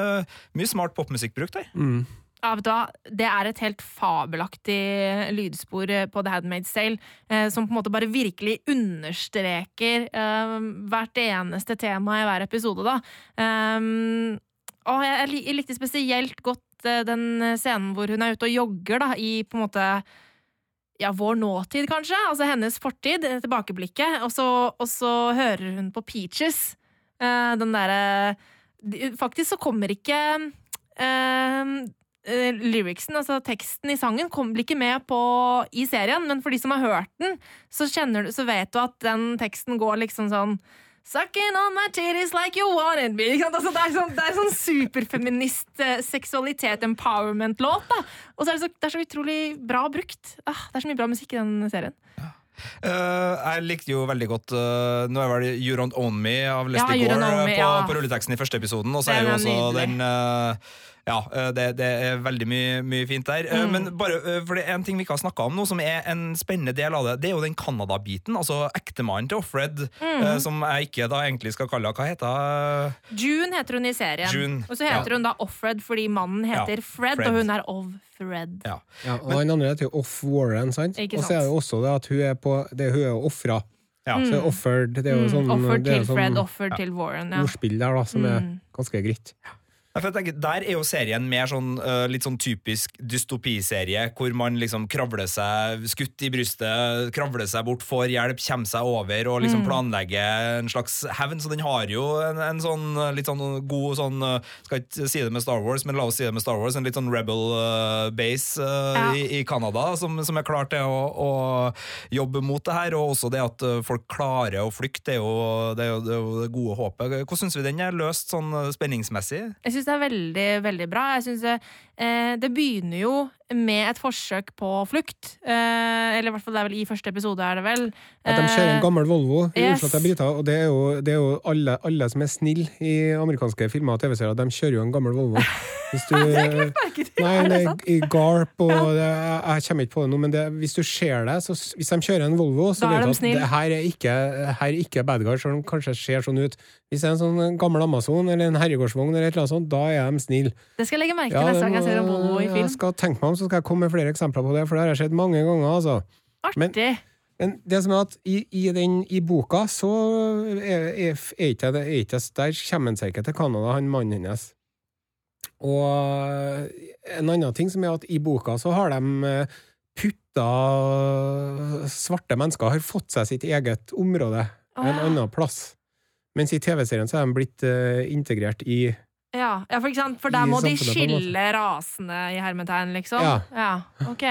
mye smart popmusikk brukt der. Mm. Ja, vet du hva? Det er et helt fabelaktig lydspor eh, på The Handmaid's Tale, eh, som på en måte bare virkelig understreker eh, hvert eneste tema i hver episode, da. Um, og jeg, jeg lik- jeg likte spesielt godt eh, den scenen hvor hun er ute og jogger, da, i på en måte ja, vår nåtid, kanskje. Altså hennes fortid, eh, tilbakeblikket. Og så, og så hører hun på Peaches. eh, den derre de- Faktisk så kommer ikke eh, eh, lyricsen, altså teksten i sangen, kom, blir ikke med på i serien, men for de som har hørt den, så, du, så vet du at den teksten går liksom sånn Sucking on my titties like you wanted me. Altså, det er sånn, det er sånn superfeminist eh, seksualitet, empowerment-låt. da Og så er det, så, det er så utrolig bra brukt. Ah, det er så mye bra musikk i den serien. Uh, jeg likte jo veldig godt uh, Nå er vel You Don't Own Me av Leslie Ja, Gore eh, Me, på, ja. på rulleteksten i første episoden. Og så er jo også nydelig. den eh, Ja, eh, det, det er veldig mye, mye fint der. Eh, Mm. Men bare, eh, for det er en ting vi ikke har snakka om nå, som er en spennende del av det. Det er jo den Canada-biten. Altså ektemannen til Offred, Mm. som jeg ikke da egentlig skal kalle henne Hva heter hun? June heter hun i serien. June, Og så heter ja. hun da Offred fordi mannen heter Ja, Fred, Fred. og hun er Offred. Ja. Ja, og den andre heter jo Off Warren, sant? Ikke Og så er det sant. også det at hun er på det, Hun er ofra. Ja. Så offered, det er jo Mm, sånn offered det er til jo Fred, sånn offered til Warren. Ja. ordspill der, da, som er Mm. ganske greit. Ja, for jeg tenker, Der er jo serien mer sånn litt sånn typisk dystopiserie, hvor man liksom kravler seg skutt i brystet, kravler seg bort, får hjelp, kommer seg over og liksom planlegger en slags hevn. Så den har jo en, en sånn litt sånn god sånn Skal ikke si det med Star Wars, men la oss si det med Star Wars. En litt sånn rebel base Ja. i, Canada som, som er klar til å, å jobbe mot det her. Og også det at folk klarer å flykte, det er jo det, er jo, det, er jo det gode håpet. Hvordan syns vi den er løst sånn spenningsmessig? Jeg syns det er veldig, veldig bra. Jeg synes det, eh, det begynner jo med et forsøk på flukt. Eh, eller i hvert fall det er vel i første episode, er det vel. At de kjører en Eh, gammel Volvo, yes. Oslo til Brita. og det er jo, det er jo alle, alle som er snille i amerikanske filmer og TV-serier, de kjører jo en gammel Volvo. Hvis du, Er det er i Garp og det, jeg, jeg kommer ikke på det nå, men det, hvis du ser det, så hvis de kjører en Volvo, så vet du at det her er ikke, her er ikke bad guy, selv om kanskje ser sånn ut. Hvis det er en sånn gammel Amazon eller en herregårdsvogn, eller et eller annet sånt, da er de snille. Det skal jeg legge merke Ja, til neste det gang jeg ser en Volvo i Jeg skal tenke meg om, så skal jeg komme med flere eksempler på det, for det har jeg sett mange ganger, altså. men- Artig. Men det som er at i, i, den, i boka så er, er, er ikke det er ikke, Der kommer han seg ikke til Canada, han mannen hennes. Og en annen ting som er at i boka så har de putta Svarte mennesker har fått seg sitt eget område en annen plass. Mens i TV-serien så er de blitt eh, integrert i Ja, ja, for, for der må de en skille rasene i hermetegn, liksom. Ja. ok.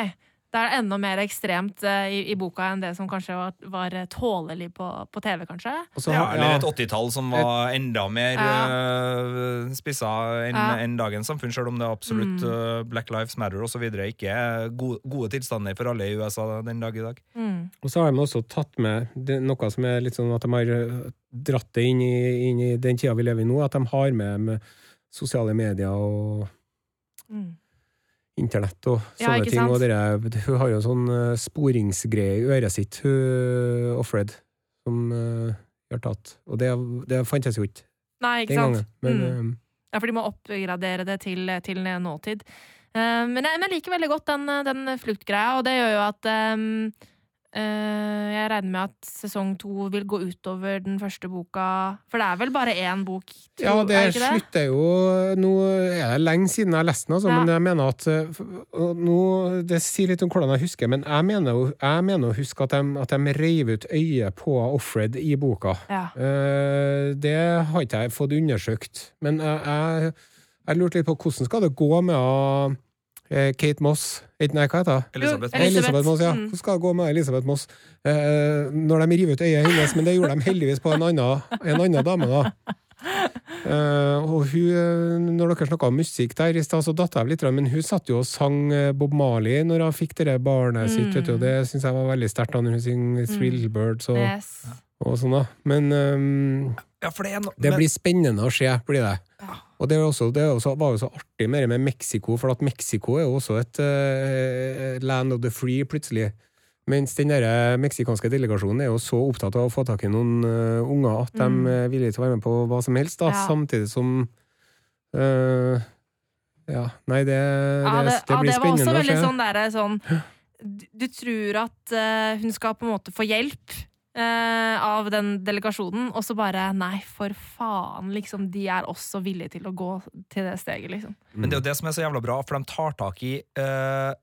Det er enda mer ekstremt uh, i, i boka enn det som kanskje var, var eh, tålelig på, på TV, kanskje. Også, Ja, eller et 80-tall som var enda mer Ja. uh, spissa enn Ja. enn dagens samfunn, selv om det absolutt Mm. eh, Black Lives Matter osv. ikke er gode, gode tilstander for alle i USA den dag i dag. Mm. Og så har de også tatt med det, noe som er litt sånn at de har dratt det inn i, inn i den tida vi lever i nå, at de har med, med sosiale medier og Mm. internett og sånne ja, ting. Og dere, hun har jo sånn øh, sporingsgreie i øret sitt, hun Offred, som øh, har tatt. Og det, det fantes jo ikke Nei, ikke den sant? gangen. Men Mm. øh, Ja, for de må oppgradere det til, til nåtid. Eh, men, jeg, men jeg liker veldig godt den, den fluktgreia, og det gjør jo at eh, Jeg regner med at sesong to vil gå utover den første boka. For det er vel bare én bok? tro- Ja, det er det? slutter jo Nå er det lenge siden jeg har lest den, altså, Ja. men jeg mener at og nå, Det sier litt om hvordan jeg husker, men jeg mener, jeg mener å huske at de, at de reiv ut øyet på Offred i boka. Ja. Eh, det har ikke jeg fått undersøkt, men jeg, jeg, jeg lurte litt på hvordan skal det gå med eh, Kate Moss Eh, Nei, hva heter hun? Elisabeth. Elisabeth. Moss, ja. Mm. Hvordan skal det gå med Elisabeth Moss eh, når de river ut øyet hennes? Men det gjorde de heldigvis på en annen, en annen dame, da. Eh, og hun, eh, når dere snakka om musikk der i stad, så datt jeg av litt, men hun satt jo og sang eh, Bob Marley når hun fikk det barnet sitt, vet du, og det syns jeg var veldig sterkt da når hun synger Thrillbirds og, Yes. og sånn, da. Men eh, Ja, det no, det blir spennende å se, blir det. Ja. Og det, er også, det er også, var jo så artig med det med Mexico, for at Mexico er jo også et uh, land of the free, plutselig. Mens den der eh, meksikanske delegasjonen er jo så opptatt av å få tak i noen uh, unger at Mm. de er villige til å være med på hva som helst, da, Ja. samtidig som uh, Ja, nei, det, det, det, det ja, det var også spennende veldig sånn derre sånn du, du tror at hun skal på en måte få hjelp eh, av den delegasjonen, og så bare Nei, for faen, liksom. De er også villige til å gå til det steget, liksom. Men det er jo det som er så jævla bra, for de tar tak i eh,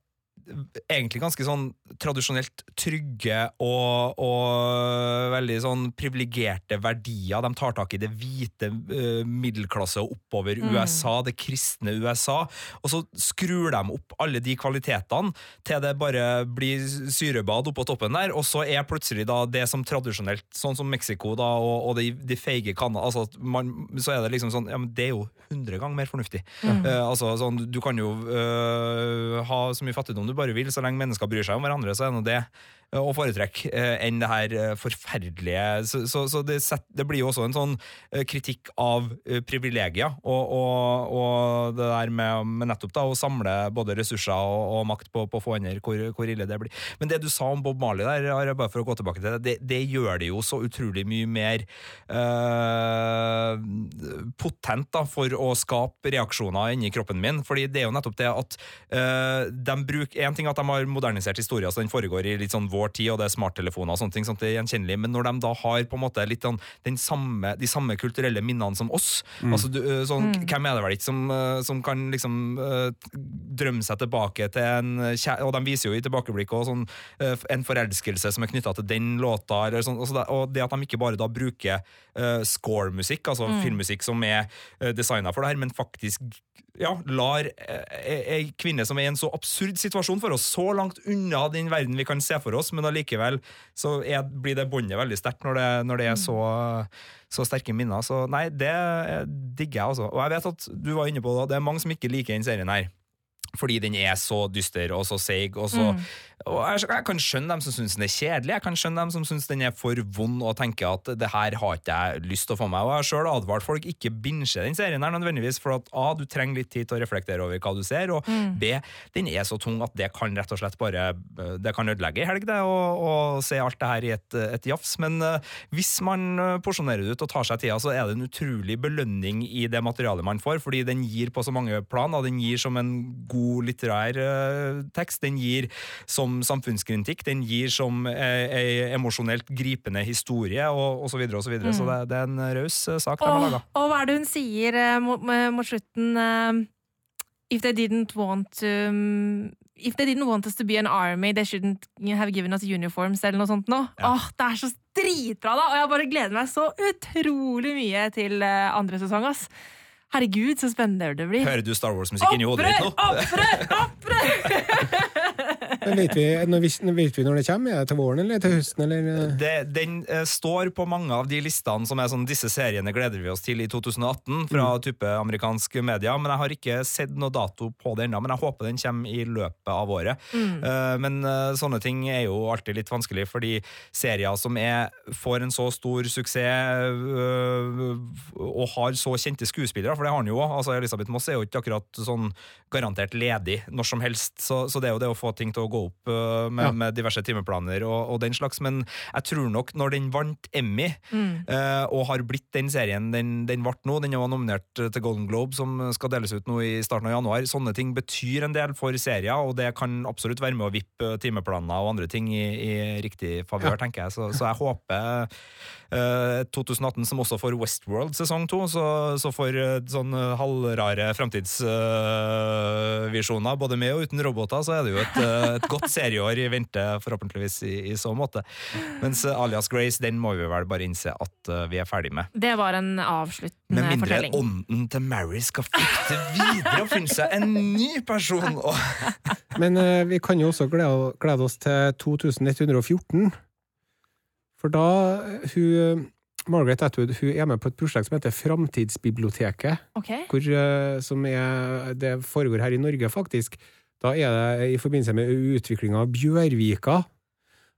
egentlig ganske sånn tradisjonelt trygge og, og veldig sånn privilegerte verdier. De tar tak i det hvite uh, middelklasse og oppover Mm. USA, det kristne USA, og så skrur de opp alle de kvalitetene til det bare blir syrebad oppå toppen der, og så er plutselig da det som tradisjonelt, sånn som Mexico da, og, og de, de feige kanna, altså så er det liksom sånn, ja, men det er jo hundre ganger mer fornuftig. Mm. Uh, altså, sånn, du kan jo uh, ha så mye fattigdom du bare vil, så lenge mennesker bryr seg om hverandre, så seg nå det å foretrekke øh, enn det her øh, forferdelige Så, så, så det, set, det blir jo også en sånn kritikk av privilegier, og, og, og det der med, med nettopp da å samle både ressurser og, og makt på, på få hender, hvor, hvor ille det blir. Men det du sa om Bob Marley der, Are, bare for å gå tilbake til det, det, det gjør det jo så utrolig mye mer øh, potent da, for å skape reaksjoner inni kroppen min. Fordi det er jo nettopp det at øh, de bruker En ting at de har modernisert historien, så den foregår i litt sånn vår tid, og det er smarttelefoner og sånne ting, sånn at det er gjenkjennelig, men når de da har på en måte litt sånn den samme, de samme kulturelle minnene som oss altså du, sånn, mm. Hvem er det vel ikke som, øh, som kan liksom øh, drømme seg tilbake til en Og de viser jo i tilbakeblikk også sånn, en forelskelse som er knytta til den låta, eller sånn, og så det, og det at de ikke bare da bruker uh, score-musikk, altså filmmusikk som er uh, designa for det her, men faktisk ja, lar ei kvinne som er i en så absurd situasjon for oss, så langt unna den verden vi kan se for oss, men allikevel så er, blir det båndet veldig sterkt når når det er så, så sterke minner. Så nei, det digger jeg, altså. Og jeg vet at du var inne på det, det er mange som ikke liker den serien her. Fordi den er så dyster og så seig. Og, så, og jeg, jeg kan skjønne dem som syns den er kjedelig, jeg kan skjønne dem som syns den er for vond og tenker at det her har ikke jeg lyst til å få meg. Og jeg har sjøl advart folk ikke binge den serien her nødvendigvis, for at A, du trenger litt tid til å reflektere over hva du ser, og B, den er så tung at det kan rett og slett bare Det kan ødelegge i helg, det, å se alt det her i et, et jafs. Men uh, hvis man uh, porsjonerer det ut og tar seg tida, så er det en utrolig belønning i det materialet man får, fordi den gir på så mange plan, og den gir som en god litterær uh, tekst. Den gir som samfunnskritikk, den gir som ei emosjonelt gripende historie, og, osv. så og så videre. Så det, det er en raus uh, sak de har laga. og hva er det hun sier eh, mot, mot slutten? eh, if they didn't want to um, If they didn't want us to be an army, they shouldn't have given us uniforms, eller noe sånt noe. Ja. Åh, det er så dritbra, da! Og jeg bare gleder meg så utrolig mye til eh, andre sesong, ass. Herregud, så spennende det blir. Hører du Star Wars-musikken i hodet ditt nå? Opprør! Opprør! Men vet vi, når vet vi når det kommer? Er det til våren eller til høsten? Eller? eh? det, den eh, står på mange av de listene som er sånn disse seriene gleder vi oss til i 2018 fra type amerikanske media, men jeg har ikke sett noe dato på det ennå. Men jeg håper den kommer i løpet av året. Eh, men eh, sånne ting er jo alltid litt vanskelig, fordi serier som er, får en så stor suksess eh, og har så kjente skuespillere, for det har han jo òg. Altså, Elisabeth Moss er jo ikke akkurat sånn garantert ledig når som helst, så, så det er jo det å få ting til å gå opp eh, med, Ja. med diverse timeplaner og, og den slags. Men jeg tror nok når den vant Emmy, eh, og har blitt den serien den, den ble nå, den var nominert til Golden Globe, som skal deles ut nå i starten av januar, sånne ting betyr en del for serier, og det kan absolutt være med å vippe timeplaner og andre ting i, i riktig favør, tenker jeg. Så, så jeg håper uh, 2018, som også får Westworld sesong to, så, så får uh, sånn eh, halvrare framtidsvisjoner, både med og uten roboter, så er det jo et, eh, et godt serieår i vente, forhåpentligvis, i, i så måte. Mens eh, Alias Grace, den må vi vel bare innse at eh, vi er ferdig med. Det var en avsluttende fortelling. Med mindre fortelling. ånden til Mary skal flykte videre og finne seg en ny person. Og, Men uh, vi kan jo også glede, glede oss til 2114. For da hun Margaret Atwood hun er med på et prosjekt som heter Framtidsbiblioteket. Ok. Hvor, som er, det foregår her i Norge, faktisk. Da er det i forbindelse med utviklinga av Bjørvika.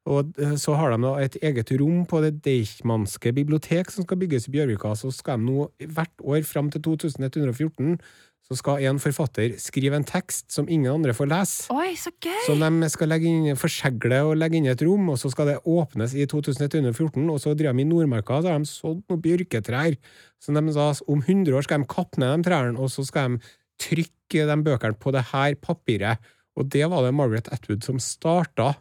Og så har de et eget rom på det Deichmanske bibliotek som skal bygges i Bjørvika. Så skal de nå hvert år fram til 2114 så skal en forfatter skrive en tekst som ingen andre får lese. Oi, så gøy! Som de skal legge inn, forsegle og legge inn i et rom, og så skal det åpnes i 2114. Og så driver de i Nordmarka, så har de sådd noen bjørketrær. Så de sa om 100 år skal de kappe ned de trærne, og så skal de trykke de bøkene på det her papiret. Og det var det Margaret Atwood som starta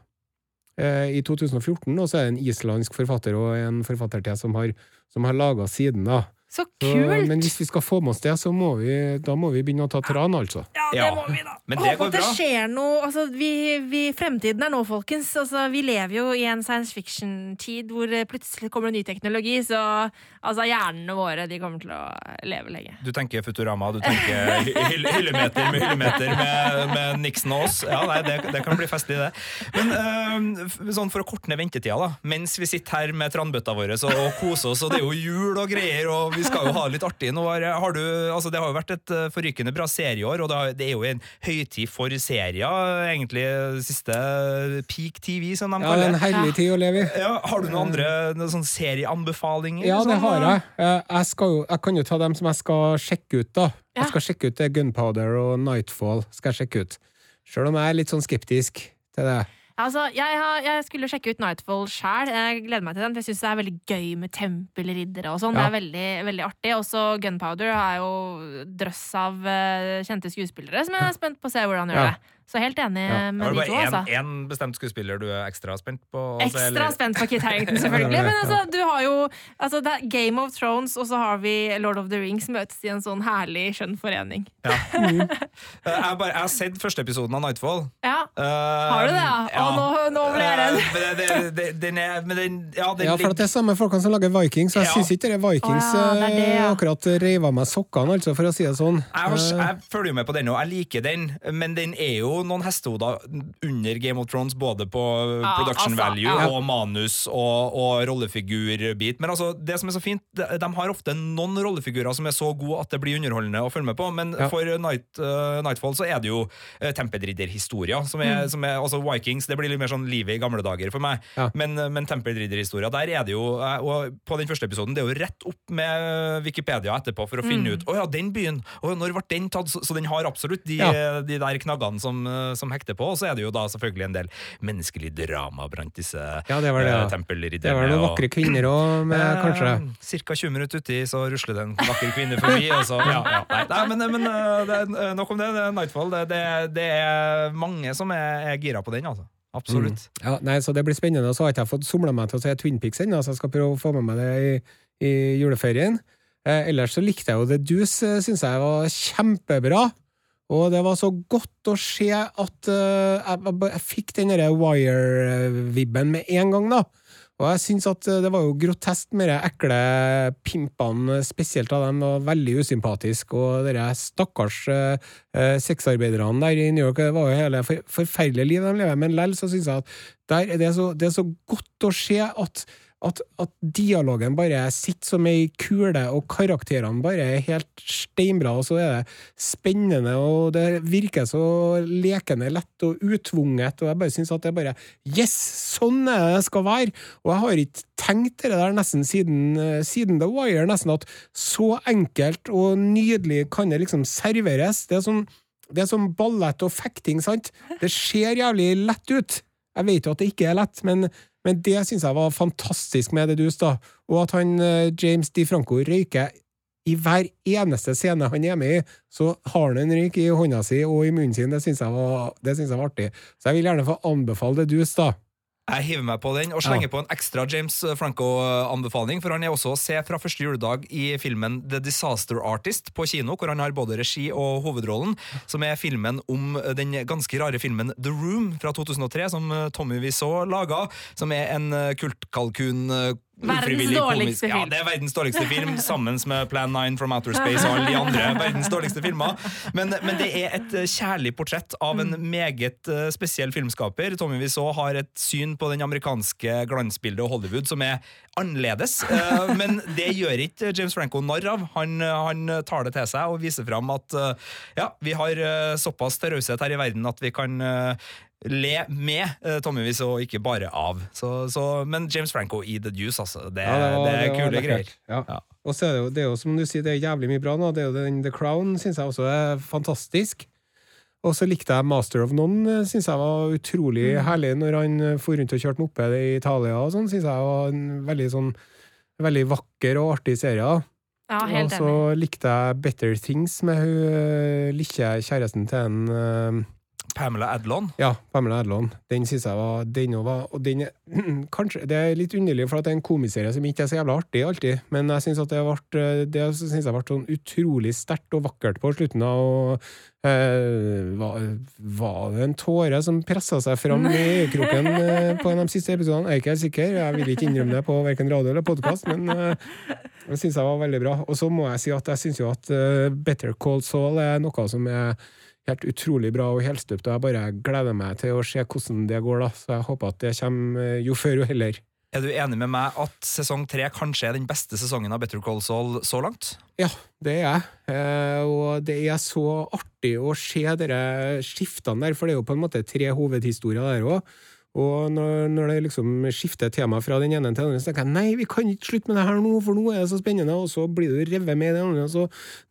eh, i 2014, og så er det en islandsk forfatter og en forfatter til som har, som har laga siden, da. Så Så, kult! men hvis vi skal få med oss det, så må vi, da må vi begynne å ta tran, altså. Ja, det Ja, må vi da. men det Håper går at det bra. skjer noe. Altså, vi, vi, fremtiden er nå, folkens. Altså, vi lever jo i en science fiction-tid hvor det plutselig kommer det ny teknologi, så altså, hjernene våre de kommer til å leve lenge. Du tenker Futurama, du tenker hyllemeter med hyllemeter med, med Nixon og oss. Ja, nei, det, det kan bli festlig, det. Men øh, sånn for å korte ned ventetida, da. Mens vi sitter her med tranbøtta våre og koser oss, og det er jo jul og greier, og vi skal jo ha det litt artig. Nå har, har du, altså, det har jo vært et eh, forrykende bra serieår, og det, har, det er jo en høytid for serier, egentlig siste peak TV, som de Ja, det Ja, en det. herlig tid å leve i. Ja, har du noen andre noen sånn serieanbefalinger? Ja, det har eh, jeg. Eh, Jeg, skal jo, jeg kan jo ta dem som jeg skal sjekke ut, da. Jeg skal sjekke ut Gunpowder og Nightfall. skal jeg sjekke ut. Selv om jeg er litt sånn skeptisk til det. Altså, jeg, har, jeg skulle sjekke ut Nightfall sjæl. Jeg gleder meg til den, for jeg syns det er veldig gøy med tempelriddere og sånn. Ja. Det er veldig, veldig artig. Også Gunpowder har jo drøss av eh, kjente skuespillere som jeg er spent på å se hvordan gjør det. Så helt enig Ja. med Var det de to, bare altså. én bestemt skuespiller du er ekstra spent på? Også, Ekstra eller? spent på Kit Harington, selvfølgelig. Men altså, du har jo altså, det er Game of Thrones, og så har vi Lord of the Rings møtes i en sånn herlig, skjønn forening. Ja. Jeg, bare, jeg har sett første episoden av Nightfall. Ja, Uh, Har du det, ja? Å, nå- nå ble jeg redd. Eh, det, det, det, den er, men den, ja, den Ja, for det er samme folkene som lager Vikings, så jeg Ja. syns ikke det Vikings oh, ja, det er det, eh, ja. akkurat reiv av meg sokkene, altså, for å si det sånn. Jeg, jeg følger jo med på den, og jeg liker den, men den er jo noen hestehoder under Game of Thrones, både på Ja, production altså, value ja. og manus og, og rollefigurbit. Men altså, det som er så fint, de, har ofte noen rollefigurer som er så gode at det blir underholdende å følge med på, men Ja. for Night, uh, Nightfall så er det jo uh, tempelridderhistorier, som er, Mm. som er altså Vikings, det blir litt mer sånn livet i gamle dager for meg, Ja. men, eh, men tempelridderhistoria, der er det jo, og på den første episoden, det er jo rett opp med Wikipedia etterpå for å finne Mm. ut, å ja, den byen, og når ble den tatt, så, så den har absolutt de, Ja. de der knaggene som, eh, som hekter på, og så er det jo da selvfølgelig en del menneskelig drama blant disse Ja, det var det, eh, ja. tempelridderne. Det var noen vakre kvinner òg, Eh, kanskje. Cirka 20 minutter uti, så rusler det en vakker kvinne forbi. Og så, ja, ja. Nei, nei, men, men eh, det, nok om det. det er Nightfall. Det, det, er mange som er, er gira på den, altså. Absolutt. Ja, nei, så det blir spennende. Så har ikke jeg fått somla meg til å se Twin Peaks ennå, så jeg skal prøve å få med meg det i, i juleferien. Eh, ellers så likte jeg jo The Deuce, syns jeg var kjempebra. Og det var så godt å se at uh, jeg, jeg, fikk den derre Wire-vibben med en gang, da. Og jeg syns at eh, det var jo grotesk med de ekle pimpene, spesielt av dem, var veldig usympatisk. Og de stakkars eh, sexarbeiderne der i New York, det var jo hele for, forferdelige liv de lever, men lell så syns jeg at er det, så, det er så godt å se at at, at dialogen bare sitter som ei kule, og karakterene bare er helt steinbra, og så er det spennende, og det virker så lekende lett og utvunget, og jeg bare syns at det bare Yes! Sånn er det skal være! Og jeg har ikke tenkt det der nesten siden, eh, siden The Wire, nesten at så enkelt og nydelig kan det liksom serveres. Det er sånn det er som ballett og fekting, sant? Det ser jævlig lett ut. Jeg vet jo at det ikke er lett, men, men det syns jeg var fantastisk med det dus, da. Og at han James James DiFranco røyker i hver eneste scene han er med i, så har han en røyk i hånda si og i munnen sin. Det syns jeg, jeg var artig. Så jeg vil gjerne få anbefale det dus, da. Jeg hiver meg på den og slenger på en ekstra James Franco-anbefaling, for han er også å se fra første juledag i filmen The Disaster Artist på kino, hvor han har både regi og hovedrollen, som er filmen om den ganske rare filmen The Room fra 2003, som Tommy Wiseau laga, som er en kultkalkun Verdens dårligste film. Ja, det er verdens dårligste film, sammen med Plan 9 from Outer Space og alle de andre verdens dårligste filmer. Men, men det er et eh, kjærlig portrett av en meget eh, spesiell filmskaper. Tommy Wiseau har et syn på den amerikanske glansbildet og Hollywood som er annerledes. eh, Men det gjør ikke James Franco narr av. Han, han tar det til seg og viser fram at ja, vi har såpass til raushet her i verden at vi kan le med uh, Tommy Wiseau, og ikke bare av. Så, så, men James Franco i The Deuce, altså. Det, Ja, var- det er var kule greier. Ja. Ja. Og så er det jo, det er jo som du sier, det er jævlig mye bra nå. Det er jo den The Crown syns jeg også er fantastisk. Og så likte jeg Master of None, syns jeg var utrolig herlig når han eh, for rundt og kjørte moped i Italia og sånn. Syns jeg var en veldig sånn veldig vakker og artig serie. Ja, helt Og så enig. likte jeg Better Things med hun eh, lille kjæresten til en eh, Pamela Adlon. Ja, Pamela Adlon. Den synes jeg var Den òg var Og den Kanskje Det er litt underlig, for at det er en komiserie som ikke er så jævla artig alltid, men jeg syns det ble Det synes jeg ble sånn utrolig sterkt og vakkert på slutten og, eh, var, var det en tåre som pressa seg fram i øyekroken eh, på en av de siste episodene? Jeg er ikke helt sikker. Jeg vil ikke innrømme det på verken radio eller podkast, men eh, det syns jeg var veldig bra. Og så må jeg si at jeg syns jo at eh, Better Call Saul er noe som er helt utrolig bra og helstøpt, og jeg bare gleder meg til å se hvordan det går, da. Så jeg håper at det kommer eh, jo før jo heller. Er du enig med meg at sesong tre kanskje er den beste sesongen av Better Call Saul så langt? Ja, det er jeg. Eh, og det er så artig å se dere skiftene der, for det er jo på en måte tre hovedhistorier der òg. Og når, når det liksom skifter tema fra den ene til den andre, så tenker jeg nei, vi kan ikke slutte med det her nå, for nå er det så spennende, og så blir du revet med i det andre, og så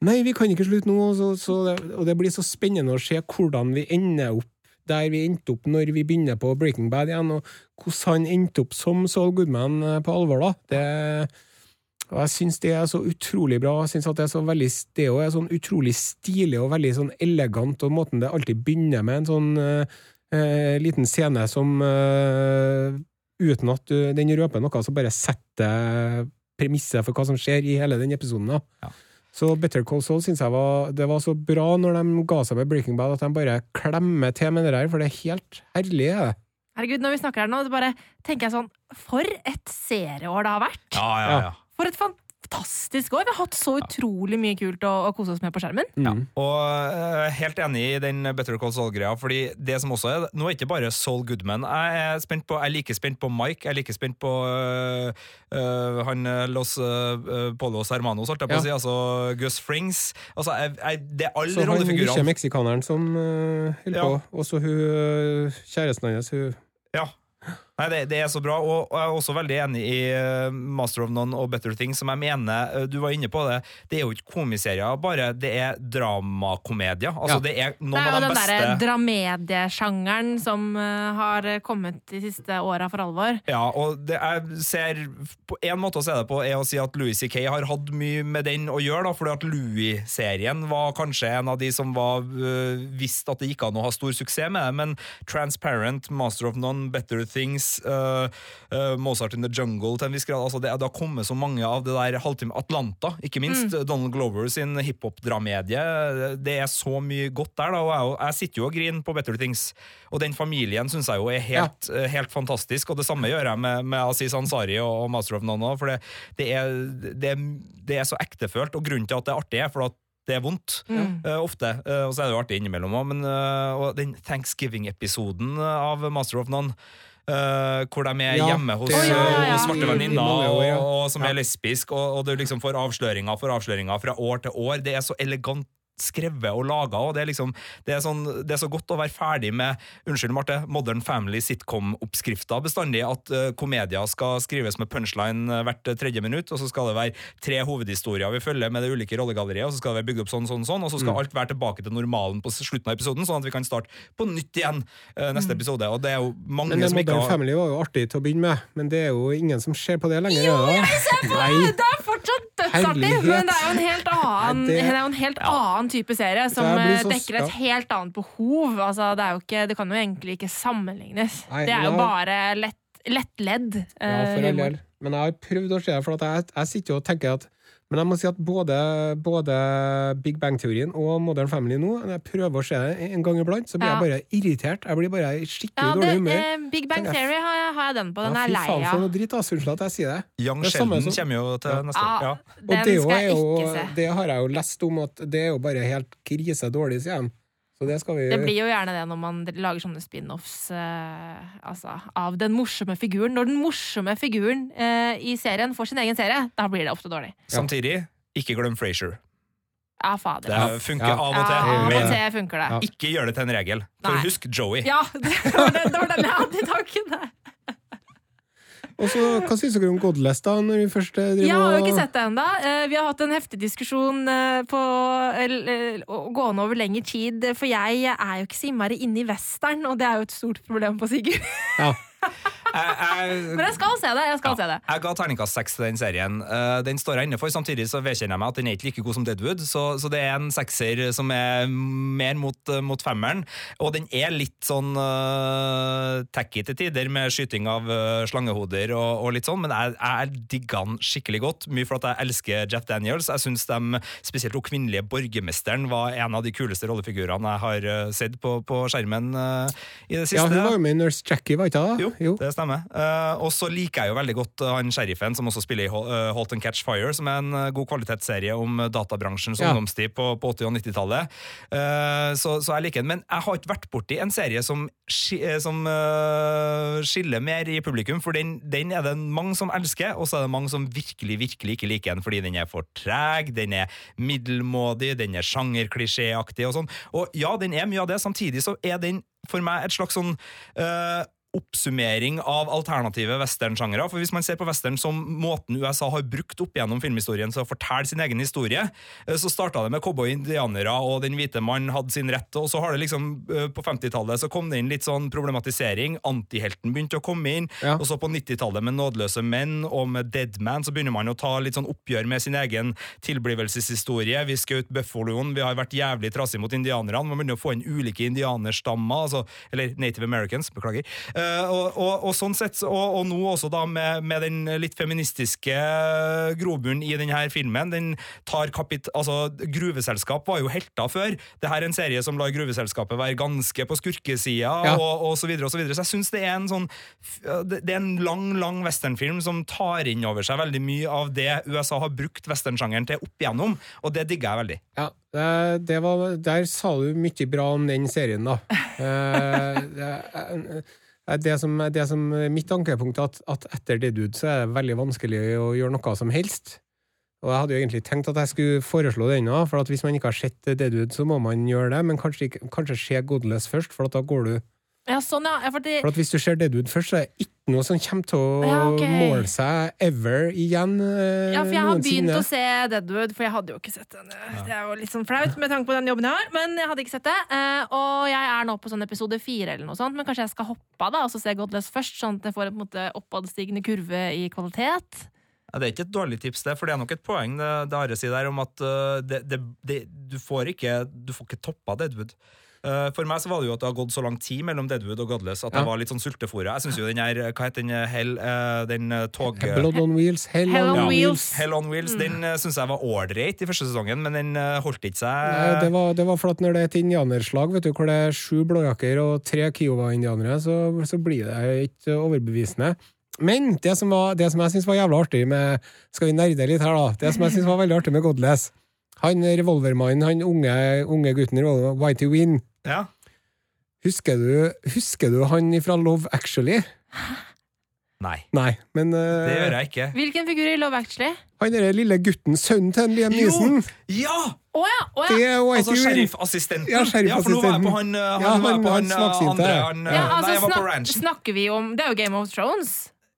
nei, vi kan ikke slutte nå, og, så, så det, og det blir så spennende å se hvordan vi ender opp der vi endte opp når vi begynner på Breaking Bad igjen, og hvordan han endte opp som Saul Goodman eh, på alvor, da. Det og jeg syns det er så utrolig bra. Jeg synes at Det er så veldig, det er sånn utrolig stilig og veldig sånn elegant, og måten det alltid begynner med en sånn eh, liten scene som eh, Uten at du, den røper noe, så bare setter premisset for hva som skjer i hele den episoden. da. Ja. Så Better Call Saul synes jeg var, det var så bra når de ga seg med Breaking Bad, at de bare klemmer til med det der, for det er helt herlig. er det. Herregud, når vi snakker her nå, så bare tenker jeg sånn For et serieår det har vært! Ja, ja, ja. For et fantastisk år! Vi har hatt så utrolig mye kult å, å kose oss med på skjermen. Ja, Mm. og eh, helt enig i den Better Call Saul-greia. Fordi det som også er Nå er ikke bare Saul Goodman. Jeg er spent på Jeg er like spent på Mike. Jeg er like spent på øh, øh, han Los øh, Polos Hermanos, holdt jeg på å Ja. si. Altså Gus Frings. Altså, jeg, jeg, det er alle Så han ikke rollefigurene. meksikaneren som uh, holder Ja. på, og så hun kjæresten hans, hun Ja. Nei, det, det er så bra, og, og jeg er også veldig enig i eh, Master of None og Better Things, som jeg mener, eh, du var inne på det, det er jo ikke komiserier, bare det er dramakomedier. Altså, Ja. det er noen Det er jo av de den beste derre dramediesjangeren som eh, har kommet de siste åra for alvor. Ja, og det jeg ser På en måte å se det på er å si at Louis C.K. har hatt mye med den å gjøre, da, fordi at Louis-serien var kanskje en av de som var visste at det gikk an å ha stor suksess med det, men Transparent, Master of None, Better Things, øh, uh, Mozart in the Jungle til en viss grad altså det, det har kommet så mange av det der halvtime Atlanta, ikke minst Donald Glover sin hiphop-dramedie. Det er så mye godt der, da, og jeg, jeg sitter jo og griner på Better Things, og den familien syns jeg jo er helt, ja. helt fantastisk, og det samme gjør jeg med, med Aziz Ansari og, Master of None, også, for det, det, er, det, det er så ektefølt, og grunnen til at det er artig, er for at det er vondt. eh, ofte. Uh, og så er det jo artig innimellom òg, men eh, og den Thanksgiving-episoden av Master of None eh, hvor de er Ja, hjemme hos, oh, ja, ja, ja. hos svarte i venninner, mange og, og som er lesbisk, og, og du liksom får avsløringer for avsløringer fra år til år. Det er så elegant skrevet og laga, og det er liksom det er, sånn, det er så godt å være ferdig med Unnskyld, Marte, Modern Family sitcom-oppskrifta bestandig. At uh, komedier skal skrives med punchline eh, hvert eh, tredje minutt, og så skal det være tre hovedhistorier vi følger med det ulike rollegalleriet, og så skal det være bygd opp sånn, sånn, sånn, og så skal alt være tilbake til normalen på slutten av episoden, sånn at vi kan starte på nytt igjen uh, neste episode. Og det er jo mange Men som ikke Modern har Family var jo artig til å begynne med, men det er jo ingen som ser på det lenger. Jo, jeg ser på Det fortsatt dødsartig, men det er jo en helt annen, det- er en helt annen type serie som eh, så- dekker et helt annet behov. Altså, det, ikke, det kan jo egentlig ikke sammenlignes. Nei, det er jo bare lett, lettledd Ja, eh, for all humor. Men jeg har prøvd å se det, for jeg, jeg sitter jo og tenker at Men jeg må si at både, både Big Bang-teorien og Modern Family nå, når jeg prøver å se det en gang iblant, så blir Ja. jeg bare irritert. Jeg blir bare i skikkelig Ja, det, dårlig humør. eh, Big Bang jeg, Theory har jeg, har jeg den på. Den Ja, er fy lei faen, for av. noe dritt, ass. Unnskyld at jeg sier det. Young Det Sheldon som- kommer jo til Ja. neste år. Ja. Ja, Og den det, jo skal jeg jo, se. det har jeg jo lest om, at det er jo bare helt krise dårlig, sier de. Så det skal vi Det blir jo gjerne det når man lager sånne spin-offs eh, altså, av den morsomme figuren. Når den morsomme figuren eh, i serien får sin egen serie, da blir det ofte dårlig. Samtidig, ikke glem Frasier. Ja, fader. Det funker Ja. av og til. av og til funker det. Ja. Ikke gjør det til en regel. For Nei. husk Joey. Ja, det var den, det var den jeg hadde i tankene. Og så, Hva syns dere om Godless, da? Når vi først eh, driver Jeg har jo ikke sett det ennå. Vi har hatt en heftig diskusjon eh, på gående over lengre tid. For jeg er jo ikke så innmari inne i western, og det er jo et stort problem på Sigurd. Ja. Men jeg skal se det. jeg skal se det. Jeg ga terningkast seks til den serien. Uh, den står jeg inne for. Samtidig så vedkjenner jeg meg at den er ikke like god som Deadwood, så, så det er en sekser som er mer mot, uh, mot femmeren. Og den er litt sånn uh, tacky til tider, med skyting av uh, slangehoder og, og, litt sånn, men jeg, jeg digger den skikkelig godt. Mye for at jeg elsker Jeff Daniels. Jeg syns de, spesielt hun kvinnelige borgermesteren, var en av de kuleste rollefigurene jeg har sett på, på skjermen i det siste. Ja, hun var jo med i Nurse Jackie, var ikke det? Jo, jo, det stemmer. Og så liker jeg jo veldig godt han sheriffen som også spiller i Halt and Catch Fire, som er en god kvalitetsserie om databransjens ja. ungdomstid på, på 80- og 90-tallet. så, så, jeg liker den. Men jeg har ikke vært borti en serie som, som skiller mer i publikum, for den, den, er det mange som elsker, og så er det mange som virkelig, virkelig ikke liker den fordi den er for treg, den er middelmådig, den er sjangerklisjéaktig og sånn. Og ja, den er mye av det. Samtidig så er den for meg et slags sånn uh, oppsummering av alternative westernsjangere. For hvis man ser på western som måten USA har brukt opp gjennom filmhistorien til å fortelle sin egen historie, eh, så starta det med cowboy-indianere og den hvite mann hadde sin rett, og så har det liksom eh, på 50-tallet så kom det inn litt sånn problematisering. Antihelten begynte å komme inn, ja. og så på 90-tallet med Nådeløse menn og med Dead Man så begynner man å ta litt sånn oppgjør med sin egen tilblivelseshistorie. Vi skjøt buffaloen, vi har vært jævlig trasig mot indianerne. Man begynner å få inn ulike indianerstammer, altså, eller Native Americans, beklager. Uh, og, og, og, sånn sett, og, og, nå også da med, med den litt feministiske grobunnen i denne filmen. Den tar kapit... Altså, Gruveselskap var jo helter før. Det her er en serie som lar Gruveselskapet være ganske på skurkesida, ja. og, og så videre og så videre. Så jeg syns det er en sånn Det er en lang, lang westernfilm som tar inn over seg veldig mye av det USA har brukt westernsjangeren til opp igjennom, og det digger jeg veldig. Ja, det var, der sa du mye bra om den serien, da. Eh, det, det som, det som Mitt ankepunkt er at, at etter Deadwood så er det veldig vanskelig å gjøre noe som helst. Og jeg hadde jo egentlig tenkt at jeg skulle foreslå det ennå, for hvis man ikke har sett Deadwood, så må man gjøre det, men kanskje, kanskje se Godless først, for da går du ja, sånn, ja. Fordi... For at Hvis du ser Deadwood først, så er det ikke noe som kommer til å ja, okay. måle seg ever igjen. Eh, ja, for jeg har begynt å se Deadwood, for jeg hadde jo ikke sett den. Ja. Det er jo litt sånn flaut med tanke på den jobben jeg har, men jeg hadde ikke sett det. Eh, og jeg er nå på sånn episode fire eller noe sånt, men kanskje jeg skal hoppe av da, og så se Godless først, sånn at jeg får en oppadstigende kurve i kvalitet. Ja, det er ikke et dårlig tips, det, for det er nok et poeng det, det Are sier der, om at uh, det, det, du får ikke Du får ikke toppa Deadwood. Uh, for meg så var det jo at det har gått så lang tid mellom Deadwood og Godless at ja. det var litt sånn sultefòra. Jeg syns jo den her, hva heter den, Hell, uh, den tog... Blood on Wheels. Hell, Hell on, ja. Wheels. Hell on Wheels, mm. Den syns jeg var ålreit i første sesongen, men den holdt ikke seg Nei, det, var, det var for at når det er et indianerslag, vet du, hvor det er sju blåjakker og tre Kiowa-indianere, så, så blir det ikke overbevisende. Men det som, var, det som jeg syns var jævlig artig med Skal vi nerde litt her, da? Det som jeg syns var veldig artig med Godless Han revolvermannen, han unge, unge gutten i Whitey Win ja. Husker du, husker du han fra Love Actually? Nei. Nei, men uh, Det gjør jeg ikke. Hvilken figur i Love Actually? Han derre lille gutten, sønnen til Liam Neeson. Ja! Oh, ja, oh, ja. Det er altså sheriffassistenten. Ja, ja, for nå var jeg på han, uh, han, ja, han, på han, han uh, andre han, ja, altså, Nei, jeg var på ranchen. Snakker vi om Det er jo Game of Thrones.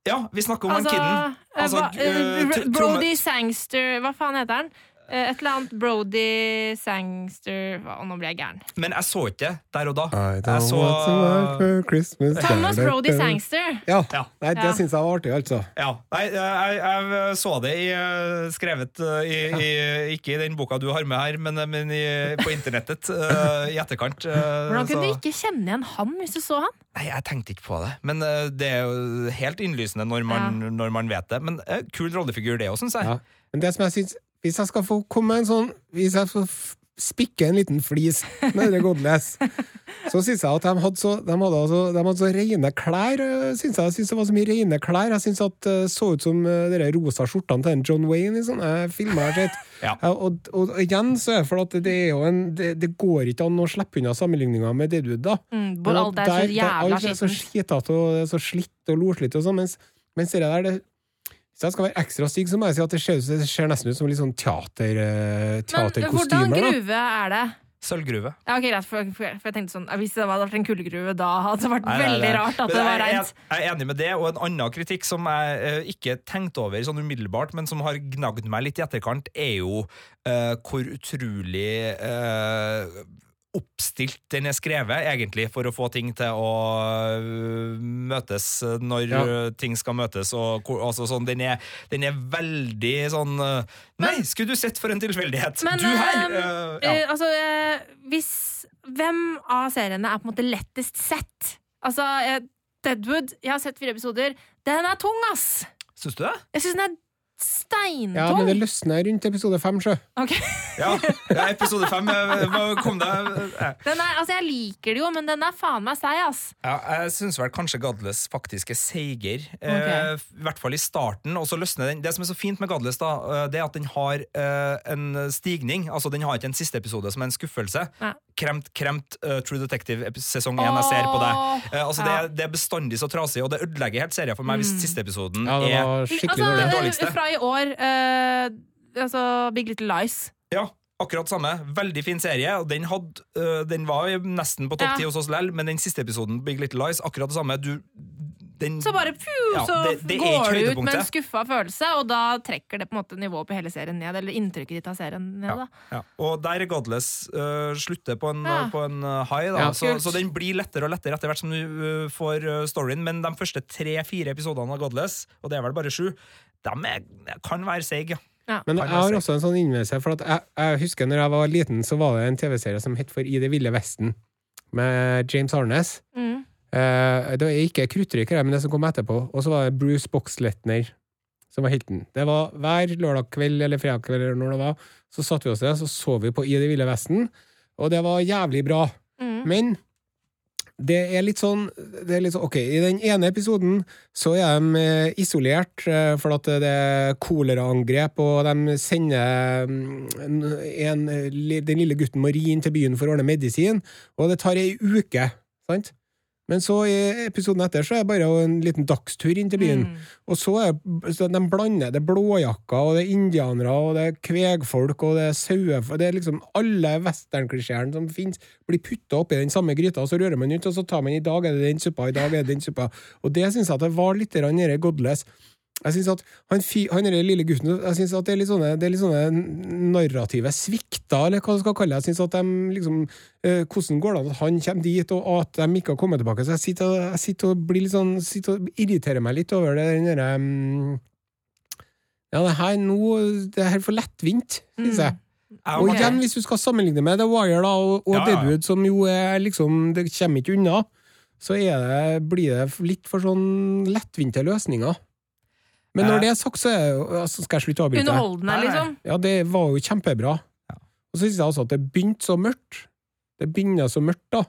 Ja, vi snakker om altså, han kiden. Altså, Brody Sangster Hva faen heter han? Eh, et eller annet Brody Sangster Nå blir jeg gæren. Men jeg så ikke der og da. Jeg så Thomas Brody Sangster. Ja. ja. Nei, det ja. syns jeg var artig, altså. Ja. Nei, jeg, jeg, så det i, eh, skrevet eh, i, i, ikke i den boka du har med her, men, men i, på internettet i etterkant. Hvordan kunne så. du ikke kjenne igjen han hvis du så han? Nei, Jeg tenkte ikke på det, men det er jo helt innlysende når man, ja. når man vet det. Men kul rollefigur, det òg, syns jeg. Men det som jeg synes hvis jeg skal få komme en sånn Hvis jeg får spikke en liten flis med det Godless, så syns jeg at de hadde så, de hadde altså, de hadde så rene klær. Synes jeg, jeg synes det var så mye rene klær. Jeg syns det så ut som uh, de rosa skjortene til John Wayne i sånne filmer sett. Ja. Og, og, og, igjen så er det for at det er jo en det, det går ikke an å slippe unna sammenligninga med det du da. Mm, alt er så jævla skittent. Så skitete og så slitt og loslitt og sånn, mens, mens det der det hvis jeg skal være ekstra stygg, så må jeg si at det ser, det ser nesten ut som litt sånn teater, uh, teaterkostymer. Men hvordan gruve er det? Sølvgruve. Ja, ok, greit, for, for, jeg tenkte sånn, Hvis det hadde vært en kullgruve, da hadde det vært nei, veldig nei, nei. rart at men det var reint. Jeg, jeg, er enig med det, og en annen kritikk som jeg uh, ikke tenkte over sånn umiddelbart, men som har gnagd meg litt i etterkant, er jo uh, hvor utrolig uh, oppstilt den er skrevet, egentlig, for å få ting til å øh, møtes når Ja. øh, ting skal møtes. Og, altså, sånn, den, er, den er veldig sånn men, Nei, skulle du sett for en tilfeldighet! Men, du her! Um, uh, ja. Eh, altså, uh, hvis Hvem av seriene er på en måte lettest sett? Altså, eh, Deadwood, jeg har sett fire episoder. Den er tung, ass! Syns du det? Jeg syns den er steintung. Ja, men det løsner rundt episode fem, sjø. Okay. Ja, ja episode fem. hva Kom det øh, Den er, altså, jeg liker det jo, men den er faen meg seig, ass. Ja, jeg syns vel kanskje Godless faktisk er seigere. Okay. Eh, I hvert fall i starten. Og så løsner den Det som er så fint med Godless, da, eh, det er at den har eh, en stigning. Altså Den har ikke en siste episode som er en skuffelse. Nei. Kremt, kremt uh, True Detective sesong én jeg ser på deg. Åh, Eh, altså ja. det, er, det er bestandig så trasig, og det ødelegger helt serien for meg hvis Mm. siste episoden Ja, det er skikkelig altså. Den dårligste. Fra i år, uh, altså Big Little Lies. Ja, akkurat samme. Veldig fin serie. Og den, hadde, øh, den var jo nesten på topp Ja. ti hos oss lell, men den siste episoden, Big Little Lies, akkurat det samme. Du, den, Så bare pju, Ja, så det- det går du ut med en skuffa følelse, og da trekker det på en måte nivået på hele serien ned. Eller inntrykket ditt av serien ned. da Ja, og der er Godless uh, slutter på en, Ja. på en øh, high, da. Ja. så, så den blir lettere og lettere etter hvert som du uh, får storyen, men de første tre-fire episodene av Godless, og det er vel bare sju, de er, kan være seige. Ja. Men jeg har også en sånn innvendelse, for at jeg, jeg husker når jeg var liten, så var det en TV-serie som het For i det ville vesten, med James Arnes. Mm. Eh, det er ikke kruttrykker, men det som kom etterpå. Og så var det Bruce Boxletner som var helten. Det var hver lørdag kveld eller fredag kveld eller når det var, så satte vi oss ned, så så vi på I det ville vesten, og det var jævlig bra. Mm. Men det er litt sånn, det er litt sånn Ok, i den ene episoden så er de eh, isolert eh, for at det er koleraangrep, og de sender mm, en, en, den lille gutten inn til byen for å ordne medisin, og det tar ei uke, sant? Men så i episoden etter så er det bare en liten dagstur inn til byen. Mm. Og så er så de blander det er blåjakker, og det er indianere, og det er kvegfolk, og det er sauefolk Det er liksom alle westernklisjeene som finnes, blir putta oppi den samme gryta, og så rører man ut, og så tar man i dag er det den suppa, i dag er det den suppa. Og det syns jeg at det var litt godless. Jeg synes at han, han den lille gutten Jeg synes at det er litt sånne, det er litt sånne narrative svikter, eller hva du skal kalle det. Jeg synes at de liksom eh, Hvordan går det an at han kommer dit, og at de ikke har kommet tilbake? Så jeg sitter, jeg sitter og blir litt sånn Sitter og irriterer meg litt over det den derre mm, Ja, det her nå Det er er for lettvint, synes jeg. Mm. Okay. Og igjen, hvis du skal sammenligne med The Wire da, og, og Ja, ja. Deadwood, som jo er liksom Det kommer ikke unna, så det, blir det litt for sånn lettvinte løsninger. Men når Eh. det er sagt, så er altså Skal jeg slutte å avbryte? Underholdende, liksom. Ja, det var jo kjempebra. Og så syns jeg også at det begynte så mørkt. Det begynner så mørkt, da.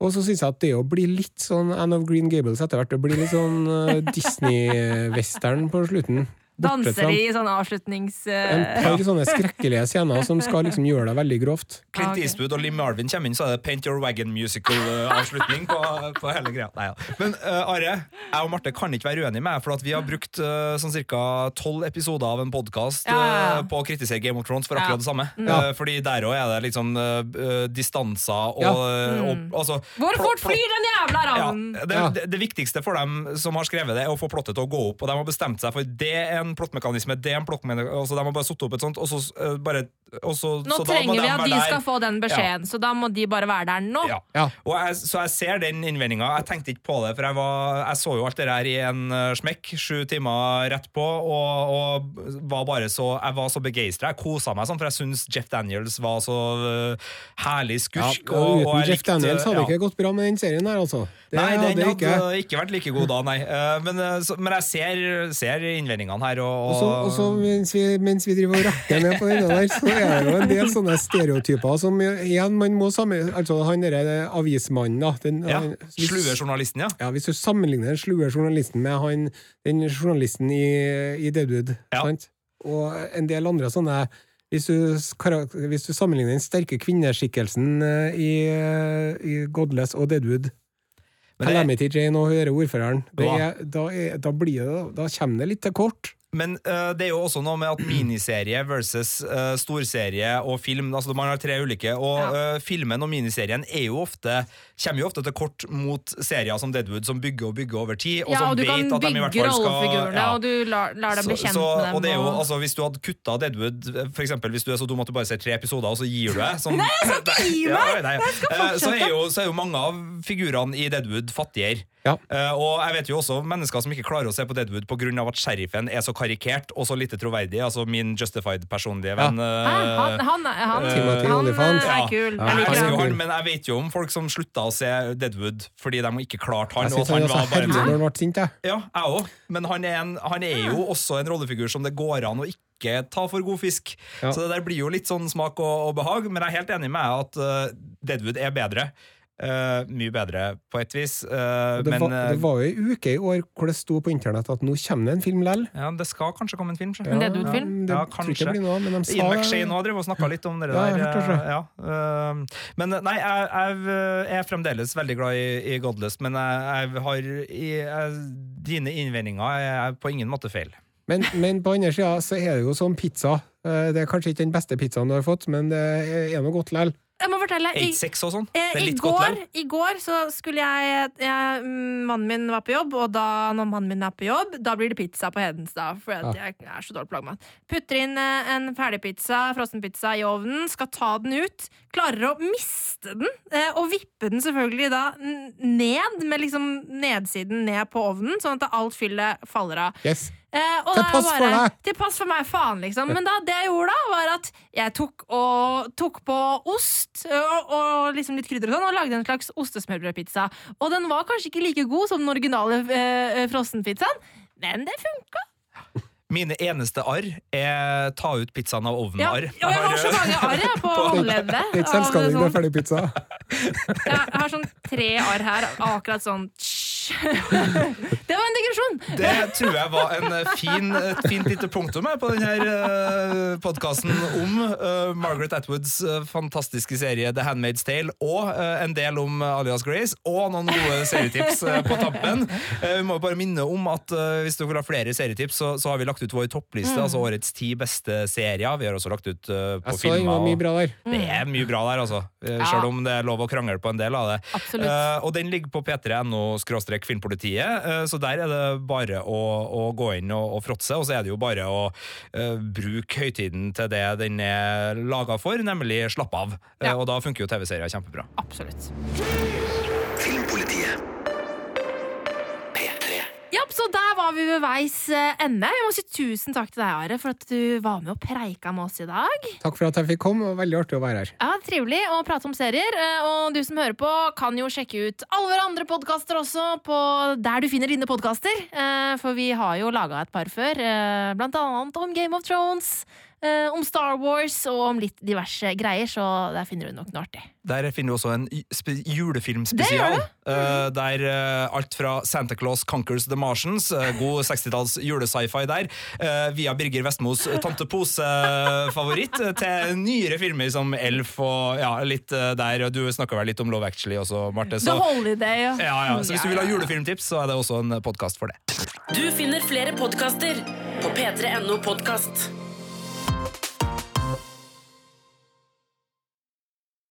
Og så syns jeg at det å bli litt sånn Anne of Green Gables etter hvert, det blir litt sånn eh, Disney-western på slutten. Danser i sånn avslutnings... en eh, par sånne skrekkelige scener som skal liksom gjøre det veldig grovt. Clint Ah. Eastwood og Lim Marvin kommer inn, så er det Paint Your Wagon musical-avslutning på, på hele greia. Nei, ja. Men uh, Are, jeg og Marte kan ikke være uenige med deg, for at vi har brukt uh, sånn ca. tolv episoder av en podkast Ja, ja, ja. på å kritisere Game of Thrones for Ja. akkurat det samme. Ja. Eh, fordi der òg er det eh, distanser og, Ja. eh, og Mm. altså, Hvor fort flyr den jævla ja, det, Ja. det, det viktigste for dem som har skrevet det, er å få plottet til å gå opp. Og de har bestemt seg for det er en plottmekanisme, det er en plottmekanisme altså, De har bare satt opp et sånt, og så uh, bare og så, Nå så da må trenger vi de at de der. skal få den beskjeden, så da må de bare være der nå. Ja. Ja. Og jeg, så jeg ser den innvendinga. Jeg tenkte ikke på det, for jeg, var, jeg så jo alt det der i en uh, smekk, sju timer rett på, og, og var bare så Jeg var så begeistra. Jeg kosa meg sånn, for jeg syns Jeff Daniels var så uh, herlig Ja, skurk. og uten og Jeff likte- Daniels hadde det ja. ikke gått bra med den serien her, altså. Det Nei, den hadde ikke. ikke. vært like god da, nei. Uh, Men, så, men jeg ser, ser innvendingene her, og, Og så, også mens, vi, mens vi driver og rakker ned på denne der, så er det jo en del sånne stereotyper som igjen man må sammen... Altså han derre avismannen, da. Den, ja, han- hvis- Slue journalisten, ja. Ja, hvis du sammenligner den slue journalisten med han, den journalisten i, i Deadwood, Ja. sant? og en del andre sånne hvis du, hvis du sammenligner den sterke kvinneskikkelsen eh, i, i Godless og Deadwood Calamity Jane og Høre ordføreren, det er, da, er, da, blir det, da kommer det litt til kort. Men uh, det er jo også noe med at miniserie versus uh, storserie og film altså Man har tre ulike, og Ja. uh, filmen og miniserien er jo ofte kommer jo ofte til kort mot serier som Deadwood, som bygger og bygger over tid. Og Ja, som og du vet kan at de i hvert fall skal- ja. og du lar, lar deg bli kjent med dem. og det er jo, og- altså, Hvis du hadde kutta Deadwood, for eksempel, hvis du er så dum at du bare ser tre episoder, og så gir du deg som, Nei, jeg skal ikke gi meg! nei, Jeg skal Eh, så, er jo, så er jo mange av figurene i Deadwood fattigere. Ja. Uh, og jeg vet jo også mennesker som ikke klarer å se på Deadwood pga. at sheriffen er så karikert og så lite troverdig. Altså min justified personlige venn. Ja. eh, Han, han, han, uh, han er kul. Ja, Jeg liker han. men jeg vet jo om folk som slutta å se Deadwood fordi de ikke klarte han. Jeg og syns at han han var bare sånn når han ble sint, jeg. ja, jeg òg. Men han er, en, han er jo også en rollefigur som det går an å ikke ta for god fisk. Ja. Så det der blir jo litt sånn smak og, og behag, men jeg er helt enig med deg at uh, Deadwood er bedre. Eh, mye bedre, på et vis. Uh, Det, men var, eh, det var jo ei uke i år hvor det sto på internett at nå kommer det en film lell. ja, det skal kanskje komme en film. sjø. En et film? det Ja, kanskje. noe, men de sa Ian McShane har drevet og snakka litt om det Ja, der. eh, ja. uh, Men nei, jeg, jeg er fremdeles veldig glad i, i Godless, men jeg, jeg har i, jeg, Dine innvendinger er på ingen måte feil. Men, men på andre sida så er det jo som pizza. Eh, Det er kanskje ikke den beste pizzaen du har fått, men det er noe godt lell. Jeg må fortelle. I, 8-6 og sånn. eh, Det i, går. I går så skulle jeg, jeg Mannen min var på jobb, og da når mannen min er på jobb, da blir det pizza på Hedenstad. For at jeg er så dårlig på lagmat. Putter inn eh, en ferdigpizza, frossenpizza i ovnen, skal ta den ut. Klarer å miste den, eh, og vippe den selvfølgelig da ned, med liksom nedsiden ned på ovnen, sånn at alt fyllet faller av. Yes. Eh, Til pass bare, for deg. Til pass for meg, faen, liksom. Men da, det jeg gjorde da, var at jeg tok, og, tok på ost og, og liksom litt krydder og sånn, og lagde en slags ostesmørbrødpizza. Og den var kanskje ikke like god som den originale eh, frossenpizzaen, men det funka. Mine eneste arr er ta ut pizzaen av ovnen-arr. Ja, jeg har så mange arr jeg, på håndleddet. Det er ikke av selvskading med sånn- Jeg har sånn tre arr her, akkurat sånn Det var en digresjon! Det tror jeg var en eh, fin, et fint lite punktum her på denne podkasten om eh, Margaret Atwoods eh, fantastiske serie The Handmaid's Tale, og eh, en del om eh, Alias Grace, og noen gode serietips eh, på tampen. Eh, vi må bare minne om at eh, hvis du vil ha flere serietips, så, så har vi lagt ut vår toppliste, Mm. altså årets ti beste serier. Vi har også lagt ut eh, på Jeg så det filmer. mye bra der. Det er mye bra der, altså. Eh, Ja. Selv om det er lov å krangle på en del av det. Absolutt. Eh, og den ligger på p3.no skråstrek filmpolitiet, eh, så der er det bare å, å gå inn og, og fråtse. Og så er det jo bare å uh, bruke høytiden til det den er laga for, nemlig slapp av. Eh, Ja. og da funker jo TV-serier kjempebra. Absolutt. Filmpolitiet. Ja, så der var vi ved veis eh, ende. Jeg må si tusen takk til deg, Are, for at du var med og preika med oss i dag. Takk for at jeg fikk komme, og veldig artig å være her. Ja, Trivelig å prate om serier. eh, Og du som hører på, kan jo sjekke ut alle våre andre podkaster også på der du finner dine podkaster. Eh, For vi har jo laga et par før, blant annet om Game of Thrones. Eh, Om Star Wars og om litt diverse greier, så der finner du nok noe artig. Der finner du også en julefilmspesial. eh, der eh, alt fra Santa Claus Conquers the Martians, god 60-talls julesci-fi der, eh, via Birger Vestmos Tante Pose-favoritt, til nyere filmer som Elf og ja, litt der. Og du snakka vel litt om Love Actually også, Marte. The Holiday. ja. ja, ja, så hvis du vil ha julefilmtips, så er det også en podkast for det. Du finner flere podkaster på p3.no podkast.